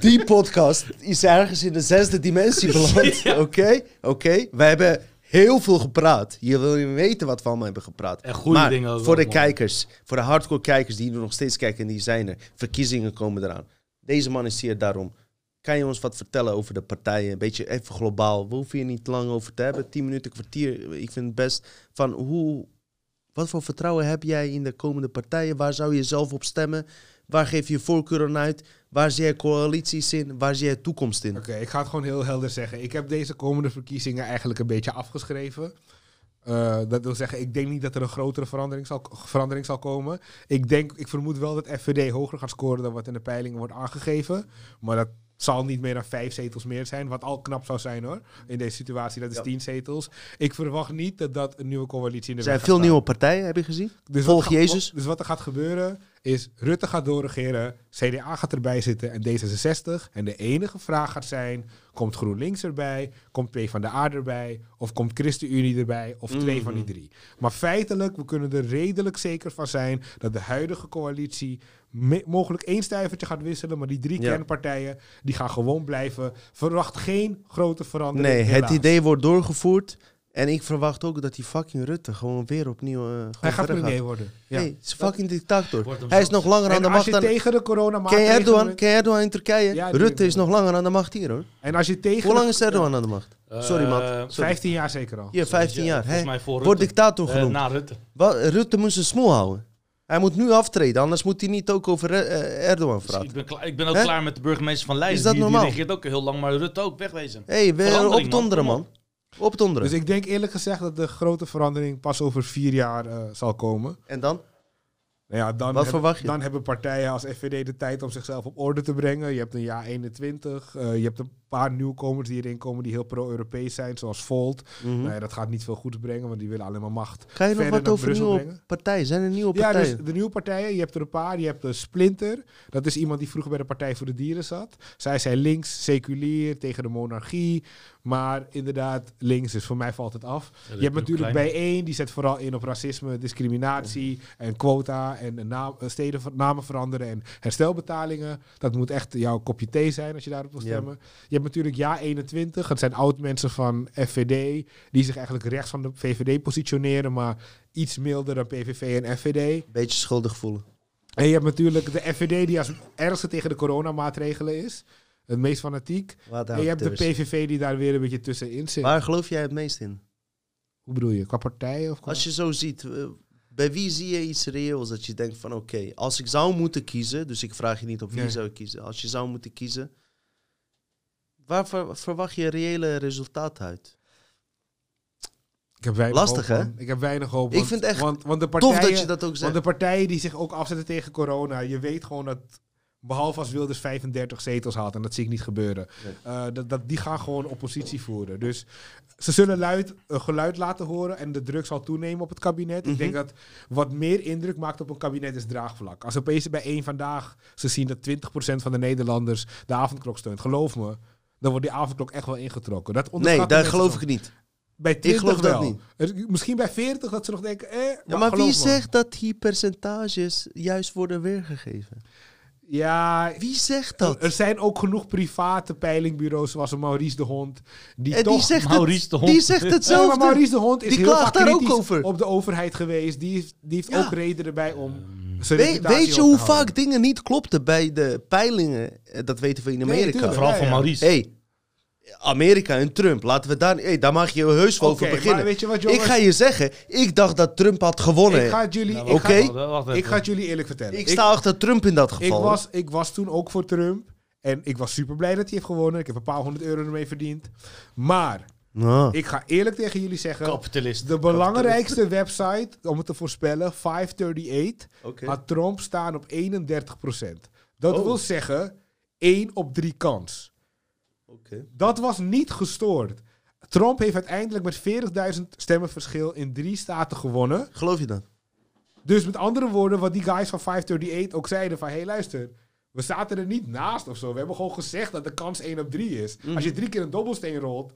Die podcast is ergens in de zesde dimensie beland. Oké? Oké? We hebben heel veel gepraat. Je wil niet weten wat we allemaal hebben gepraat. En goede maar dingen ook voor de kijkers, voor de hardcore kijkers die er nog steeds kijken en die zijn er. Verkiezingen komen eraan. Deze man is hier daarom. Kan je ons wat vertellen over de partijen? Een beetje even globaal. We hoeven hier niet lang over te hebben. 10 minuten, kwartier. Ik vind het best van hoe... Wat voor vertrouwen heb jij in de komende partijen? Waar zou je zelf op stemmen? Waar geef je je voorkeur aan uit? Waar zie jij coalities in? Waar zie jij toekomst in? Oké, ik ga het gewoon heel helder zeggen. Ik heb deze komende verkiezingen eigenlijk een beetje afgeschreven. Eh, dat wil zeggen, ik denk niet dat er een grotere verandering zal, verandering zal komen. Ik, denk, ik vermoed wel dat FVD hoger gaat scoren dan wat in de peilingen wordt aangegeven. Maar dat zal niet meer dan vijf zetels meer zijn. Wat al knap zou zijn hoor. In deze situatie, dat is Ja. tien zetels. Ik verwacht niet dat dat een nieuwe coalitie in de Er zijn veel nieuwe partijen, heb je gezien? Dus Volg Jezus. Dus wat er gaat gebeuren is Rutte gaat doorregeren, CDA gaat erbij zitten en D66. En de enige vraag gaat zijn, komt GroenLinks erbij, komt PvdA erbij of komt ChristenUnie erbij of twee van die drie. Maar feitelijk, we kunnen er redelijk zeker van zijn dat de huidige coalitie mogelijk één stuivertje gaat wisselen, maar die drie Ja. kernpartijen die gaan gewoon blijven. Verwacht geen grote verandering. Nee, het idee wordt doorgevoerd. En ik verwacht ook dat die fucking Rutte gewoon weer opnieuw uh, gewoon Hij gaat premier worden. Ja. Het is een fucking dictator. Hij is nog langer aan de en als macht je dan... tegen de corona Ken. Erdogan? Ken je Erdogan in Turkije? Ja, Rutte is nog langer aan de macht hier hoor. En als je tegen Hoe lang is Erdogan aan de macht? Sorry Eh, man. Sorry. 15 jaar zeker al. Hier, 15 jaar. Voor Wordt dictator Eh, genoemd. na Rutte. Wat, Rutte moet zijn smoel houden. Hij moet nu aftreden, anders moet hij niet ook over eh, Erdogan Dus praten. ik, ben klaar, ik ben ook Hè? klaar met de burgemeester van Leiden. Is dat die, die normaal? regeert ook heel lang, maar Rutte ook wegwezen. Hé, hey, opdonderen man. man. Opdonderen. Dus ik denk eerlijk gezegd dat de grote verandering pas over vier jaar eh, zal komen. En dan? Nou ja, dan, Wat hebben, verwacht je? dan hebben partijen als FVD de tijd om zichzelf op orde te brengen. Je hebt een jaar 21. eh, je hebt een paar nieuwkomers die erin komen die heel pro-Europees zijn, zoals Volt. Mhm. Nou ja, dat gaat niet veel goeds brengen, want die willen alleen maar macht. Ga je nog verder wat naar over Brussel nieuwe brengen? partijen? Zijn er nieuwe Ja, partijen? dus de nieuwe partijen, je hebt er een paar. Je hebt de Splinter. Dat is iemand die vroeger bij de Partij voor de Dieren zat. Zij zijn links, seculier, tegen de monarchie. Maar inderdaad, links, dus voor mij valt het af. je hebt natuurlijk bijeen, die zet vooral in op racisme, discriminatie en quota en naam, eh, steden, namen veranderen en herstelbetalingen. Dat moet echt jouw kopje thee zijn als je daarop wil Ja. stemmen. Je hebt natuurlijk Ja 21. Het zijn oud-mensen van FVD die zich eigenlijk rechts van de VVD positioneren, maar iets milder dan PVV en FVD. Beetje schuldig voelen. En je hebt natuurlijk de FVD die als ergste tegen de coronamaatregelen is. Het meest fanatiek. En je hebt de PVV die daar weer een beetje tussenin zit. Waar geloof jij het meest in? Hoe bedoel je? Qua partijen? Of qua... Als je zo ziet, eh, bij wie zie je iets reëels dat je denkt van oké, als ik zou moeten kiezen, dus ik vraag je niet op wie Nee. zou ik kiezen, als je zou moeten kiezen, waar ver- verwacht je reële resultaat uit? Ik heb weinig Lastig, hoop, hè? man. Ik heb weinig hoop. Ik want- vind echt want, want de partijen, Tof dat je dat ook Want zegt. de partijen die zich ook afzetten tegen corona, je weet gewoon dat Behalve als Wilders 35 zetels haalt. En dat zie ik niet gebeuren. Nee. Eh, dat, dat, die gaan gewoon oppositie voeren. Dus ze zullen luid, een geluid laten horen. En de druk zal toenemen op het kabinet. Ik Mhm. denk dat wat meer indruk maakt op een kabinet is draagvlak. Als opeens bij één vandaag ze zien dat 20% van de Nederlanders de avondklok steunt. Geloof me. Dan wordt die avondklok echt wel ingetrokken. Dat Nee, daar geloof ik niet. Bij 20 geloof dat wel. niet. Er- Misschien bij 40 dat ze nog denken, eh, Ja, maar wie geloof me. zegt dat die percentages juist worden weergegeven? Ja, Wie zegt dat? er zijn ook genoeg private peilingbureaus zoals een Maurice de Hond. Die En toch... die zegt, Maurice het, de Hond. die zegt Ja, hetzelfde. maar Maurice de Hond is Die heel vaak daar ook over. op de overheid geweest. Die heeft, die heeft Ja. ook reden erbij om We- reputatie weet je hoe vaak dingen niet klopten bij de peilingen? Eh, Dat weten we in Nee, Amerika. tuurlijk. Vooral Ja, van. Maurice. hey, Amerika en Trump, laten we daar... Hey, daar mag je heus wel Oké, over beginnen. maar weet je wat, ik ga je zeggen, ik dacht dat Trump had gewonnen. Ik ga het jullie, Nou, ik ga, ik het jullie eerlijk vertellen. Ik sta achter Trump in dat ik, geval. was, ik was toen ook voor Trump. En ik was super blij dat hij heeft gewonnen. Ik heb een paar honderd euro ermee verdiend. Maar Nou, ik ga eerlijk tegen jullie zeggen... Kapitalist. De belangrijkste website om het te voorspellen, 538, oké. had Trump staan op 31%. Dat Oh. wil zeggen 1 op 3 kans. Dat was niet gestoord. Trump heeft uiteindelijk met 40.000 stemmen verschil in drie staten gewonnen. Geloof je dat? Dus met andere woorden, wat die guys van 538 ook zeiden van... Hé, hey, luister, we zaten er niet naast of zo. We hebben gewoon gezegd dat de kans 1 op 3 is. Mhm. Als je drie keer een dobbelsteen rolt...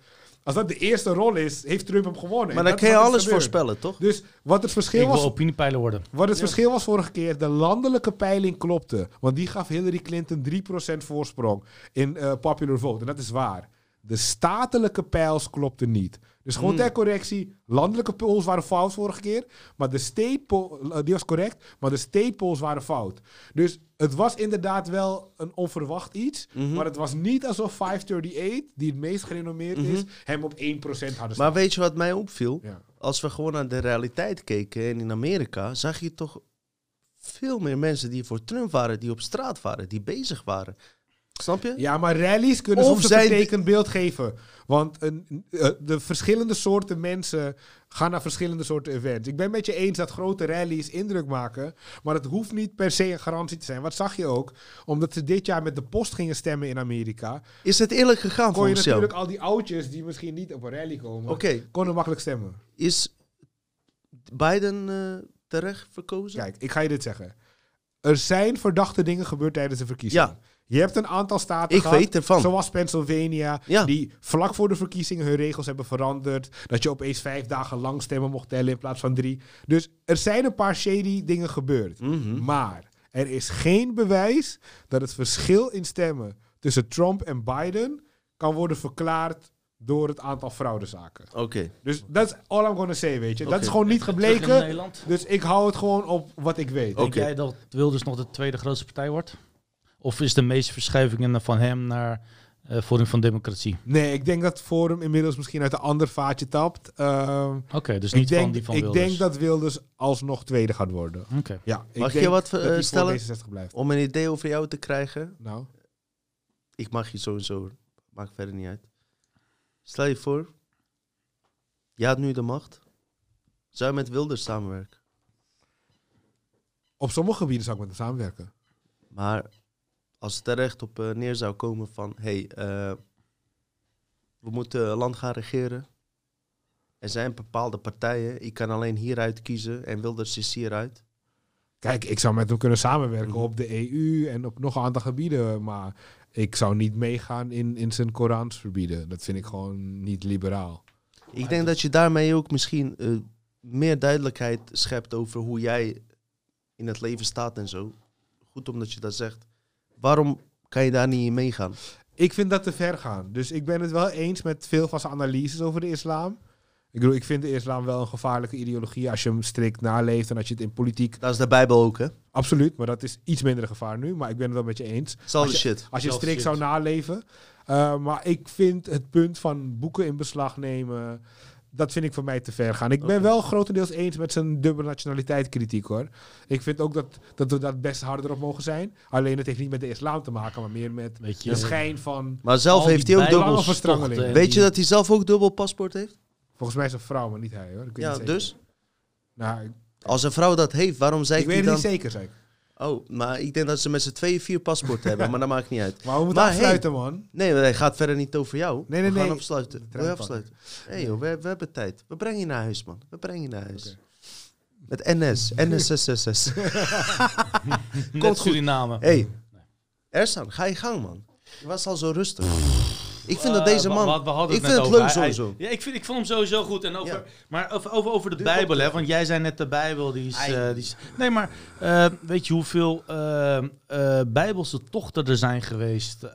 Als dat de eerste rol is, heeft Trump hem gewonnen. Maar dan kun je alles voorspellen, toch? Dus wat het verschil Ik wil was opiniepeiler worden. wat het verschil was vorige keer, de landelijke peiling klopte. Want die gaf Hillary Clinton 3% voorsprong in eh, popular vote. En dat is waar. De statelijke peils klopten niet. Dus gewoon Hmm. ter correctie, landelijke polls waren fout vorige keer. Maar de state poll, eh, die was correct, maar de state polls waren fout. Dus het was inderdaad wel een onverwacht iets. Mhm. Maar het was niet alsof 538, die het meest gerenommeerd is, Mhm. hem op 1% hadden Maar staan. weet je wat mij opviel? Ja. Als we gewoon naar de realiteit keken en in Amerika, zag je toch veel meer mensen die voor Trump waren, die op straat waren, die bezig waren. Snap je? Ja, maar rallies kunnen Of soms een vertekend beeld geven. Want een, eh, de verschillende soorten mensen gaan naar verschillende soorten events. Ik ben met je eens dat grote rallies indruk maken. Maar het hoeft niet per se een garantie te zijn. Wat zag je ook? Omdat ze dit jaar met de post gingen stemmen in Amerika. Is het eerlijk gegaan Kon je natuurlijk al die oudjes die misschien niet op een rally komen. Konden makkelijk stemmen. is Biden eh, terecht verkozen? Kijk, ik ga je dit zeggen. Er zijn verdachte dingen gebeurd tijdens de verkiezingen. Ja. Je hebt een aantal staten Ik gehad, weet ervan. zoals Pennsylvania, Ja. die vlak voor de verkiezingen hun regels hebben veranderd. Dat je opeens vijf dagen lang stemmen mocht tellen in plaats van drie. Dus er zijn een paar shady dingen gebeurd. Mhm. Maar er is geen bewijs dat het verschil in stemmen tussen Trump en Biden kan worden verklaard door het aantal fraudezaken. Oké. Dus dat is all I'm gonna say, weet je. Dat is gewoon niet gebleken. Dus ik hou het gewoon op wat ik weet. Oké. Denk jij dat Wilders nog de tweede grootste partij wordt? Of is de meeste verschuivingen van hem naar eh Forum van Democratie? Nee, ik denk dat Forum inmiddels misschien uit een ander vaatje tapt. Ehm, Oké, dus ik niet denk, van die van ik Wilders. denk dat Wilders alsnog tweede gaat worden. Oké. Ja, ik Mag ik je wat, eh, stellen? D66 blijft. Om een idee over jou te krijgen, Nou, ik mag je sowieso, maakt verder niet uit. Stel je voor, je had nu de macht. Zou je met Wilders samenwerken? op sommige gebieden zou ik met hem samenwerken. Maar als het er echt op eh, neer zou komen van, hé, hey, eh, we moeten land gaan regeren. Er zijn bepaalde partijen, ik kan alleen hieruit kiezen en Wilders is hieruit. Kijk, ik zou met hem kunnen samenwerken Mhm. op de EU en op nog een aantal gebieden. Maar ik zou niet meegaan in, in zijn Korans verbieden. Dat vind ik gewoon niet liberaal. Ik denk dat je daarmee ook misschien eh, meer duidelijkheid schept over hoe jij in het leven staat en zo. Goed omdat je dat zegt. Waarom kan je daar niet in meegaan? Ik vind dat te ver gaan. Dus ik ben het wel eens met veel van zijn analyses over de islam. Ik bedoel, ik vind de islam wel een gevaarlijke ideologie als je hem strikt naleeft en als je het in politiek... Dat is de Bijbel ook, hè? Absoluut, maar dat is iets minder gevaar nu. Maar ik ben het wel met je eens. Als shit. Als je strikt shit. zou naleven. Uh, maar ik vind het punt van boeken in beslag nemen... Dat vind ik voor mij te ver gaan. Ik ben wel grotendeels eens met zijn dubbele nationaliteit kritiek hoor. Ik vind ook dat, dat we daar best harder op mogen zijn. Alleen het heeft niet met de islam te maken, maar meer met Weet je, de schijn van... Maar zelf heeft hij ook dubbel... verstrangeling. en Weet je dat hij zelf ook dubbel paspoort heeft? Volgens mij is een vrouw, maar niet hij hoor. Ik weet Ja, niet dus? Nou, ik, Als een vrouw dat heeft, waarom zei ik hij weet het dan... niet zeker, zei ik. Oh, maar ik denk dat ze met z'n tweeën vier paspoorten hebben, maar dat maakt niet uit. Maar we moeten Maar hey. afsluiten, man. Nee, hij gaat verder niet over jou. Nee, nee, we gaan nee. afsluiten. Wil je afsluiten? Nee joh, we, we hebben tijd. We brengen je naar huis, man. We brengen je naar huis. Met NS, NS666. Net goed. Suriname. hey, Ersan, ga je gang, man. Je was al zo rustig. Ik vind dat Eh, deze man... ik vind het leuk over. Sowieso. Ja, ik, vind, ik vond hem sowieso goed. En over, Ja. Maar over, over, over de Duur Bijbel, hè? Want jij zei net de Bijbel, die is... Eh, die is nee, maar eh, weet je hoeveel Bijbelse tochten er zijn geweest?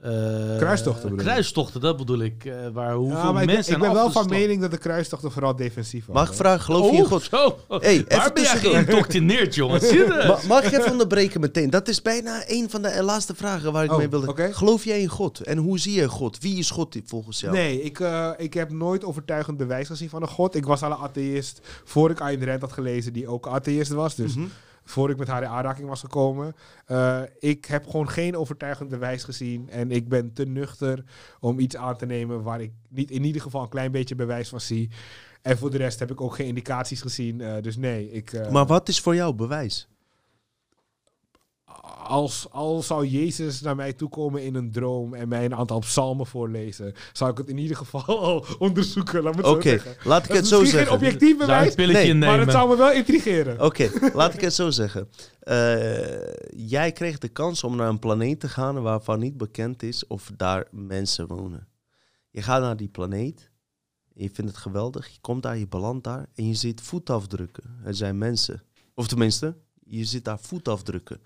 Eh, Kruistochten bedoel? Kruistochten, dat bedoel ik. eh, waar hoeveel Ja, maar ik mensen ik ben wel van mening dat de kruistochten vooral defensief waren. Mag ik vragen, geloof je in Oh, God? zo. Hey, Waar even ben jij geïndoctrineerd, jongen? Zie je dat? Ma- mag ik even onderbreken meteen? Dat is bijna een van de laatste vragen waar ik Oh, mee wilde. oké. Geloof jij in God? En hoe zie je God? Wie is God volgens jou? Nee, ik, eh, ik heb nooit overtuigend bewijs gezien van een god. Ik was al een atheïst voor ik Ayn Rand had gelezen, die ook atheïst was. Dus Mhm. Voor ik met haar in aanraking was gekomen. Eh, ik heb gewoon geen overtuigend bewijs gezien. En ik ben te nuchter om iets aan te nemen waar ik niet in ieder geval een klein beetje bewijs van zie. En voor de rest heb ik ook geen indicaties gezien. eh, dus nee, ik, eh, Maar wat is voor jou bewijs? Als, als zou Jezus naar mij toekomen in een droom en mij een aantal psalmen voorlezen, zou ik het in ieder geval al onderzoeken. Laat me het Oké, zo zeggen. laat ik het is zo misschien geen zeggen. objectief bewijs, Nee, maar het zou me wel intrigeren. Oké, laat ik het zo zeggen. Eh, jij kreeg de kans om naar een planeet te gaan waarvan niet bekend is of daar mensen wonen. Je gaat naar die planeet, je vindt het geweldig, je komt daar, je belandt daar en je ziet voetafdrukken. Er zijn mensen, of tenminste, je ziet daar voetafdrukken.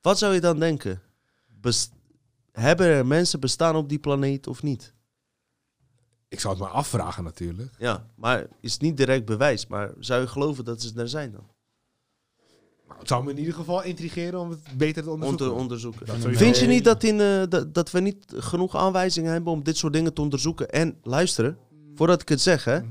Wat zou je dan denken? Hebben er mensen bestaan op die planeet of niet? Ik zou het maar afvragen natuurlijk. Ja, maar is niet direct bewijs, maar zou je geloven dat ze er zijn dan? Maar Het zou me in ieder geval intrigeren om het beter te om onderzoeken. te onderzoeken. Dat. Vind je niet dat, in, eh, dat, dat we niet genoeg aanwijzingen hebben om dit soort dingen te onderzoeken? En luisteren, voordat ik het zeg, hè, Mhm.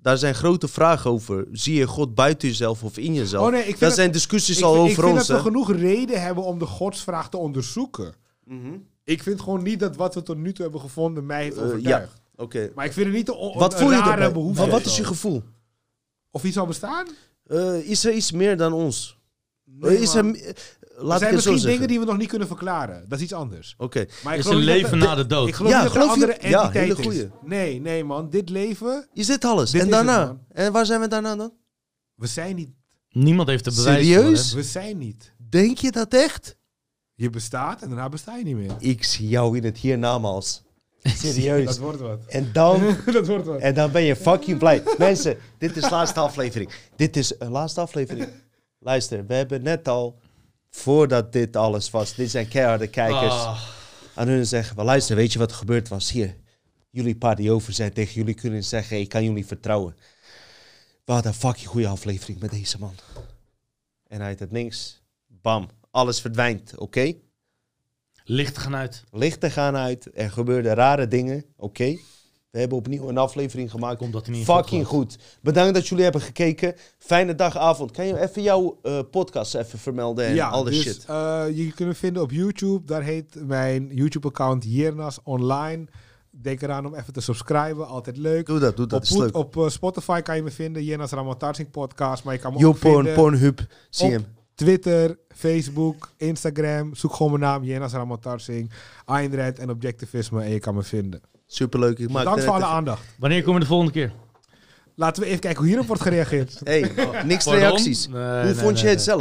Daar zijn grote vragen over. Zie je God buiten jezelf of in jezelf? Oh nee, ik vind Daar dat- zijn discussies ik, al over ik vind ons. dat we genoeg reden hebben om de godsvraag te onderzoeken. Mhm. Ik vind gewoon niet dat wat we tot nu toe hebben gevonden mij heeft Eh, overtuigd. Oké. Maar ik vind het niet een, Wat voel je behoefte. Wat, is je gevoel? Of iets zal bestaan? Eh, is er iets meer dan ons? Nee, is er, er laat ik zijn misschien zeggen. dingen die we nog niet kunnen verklaren. Dat is iets anders. Oké. Maar ik Is geloof een dat leven er- na de dood. Ik geloof Ja, niet dat er geloof je- andere ja, entiteit hele goeie. is. Nee, nee man. Dit leven, Is dit alles? Dit en het, daarna? en waar zijn we daarna dan? we zijn niet. Niemand heeft de bewijs Serieus? We zijn niet. Denk je dat echt? Je bestaat en daarna besta je niet meer. Ik zie jou in het hiernamaals. Dat Serieus. wordt wat. En dan dat wordt wat. En dan ben je fucking blij. Mensen, dit is de laatste aflevering. Dit is een laatste aflevering. Luister, we hebben net al, voordat dit alles was, dit zijn keiharde kijkers, Ah. aan hun zeggen, "Wel, luister, weet je wat er gebeurd was? Hier, jullie paar die over zijn, tegen jullie kunnen zeggen, ik kan jullie vertrouwen. We hadden een fucking goede aflevering met deze man. En uit het niks, bam, alles verdwijnt, oké? Licht gaan uit. Lichten gaan uit, er gebeurden rare dingen, oké? We hebben opnieuw een aflevering gemaakt. Komt dat hij niet in Fucking goed. Bedankt dat jullie hebben gekeken. Fijne dag, avond. Kan je even jouw eh, podcast even vermelden en al die dus, shit? eh, je kunt me vinden op YouTube. Daar heet mijn YouTube-account Jernas Online. Denk eraan om even te subscriben. Altijd leuk. Doe dat, doe dat. op is Poet- leuk. op eh, Spotify kan je me vinden. Jernas Ramatarsing podcast. Maar je kan me ook YouPorn, vinden Pornhub, zie hem. Twitter, Facebook, Instagram. Zoek gewoon mijn naam. Jernas Ramatarsing. En Objectivisme. En je kan me vinden. Superleuk. Ik maak er voor alle even- aandacht. Wanneer komen we de volgende keer? Laten we even kijken hoe hierop wordt gereageerd. Hey, niks Pardon? reacties. Nee, Hoe nee, vond je nee, het zelf?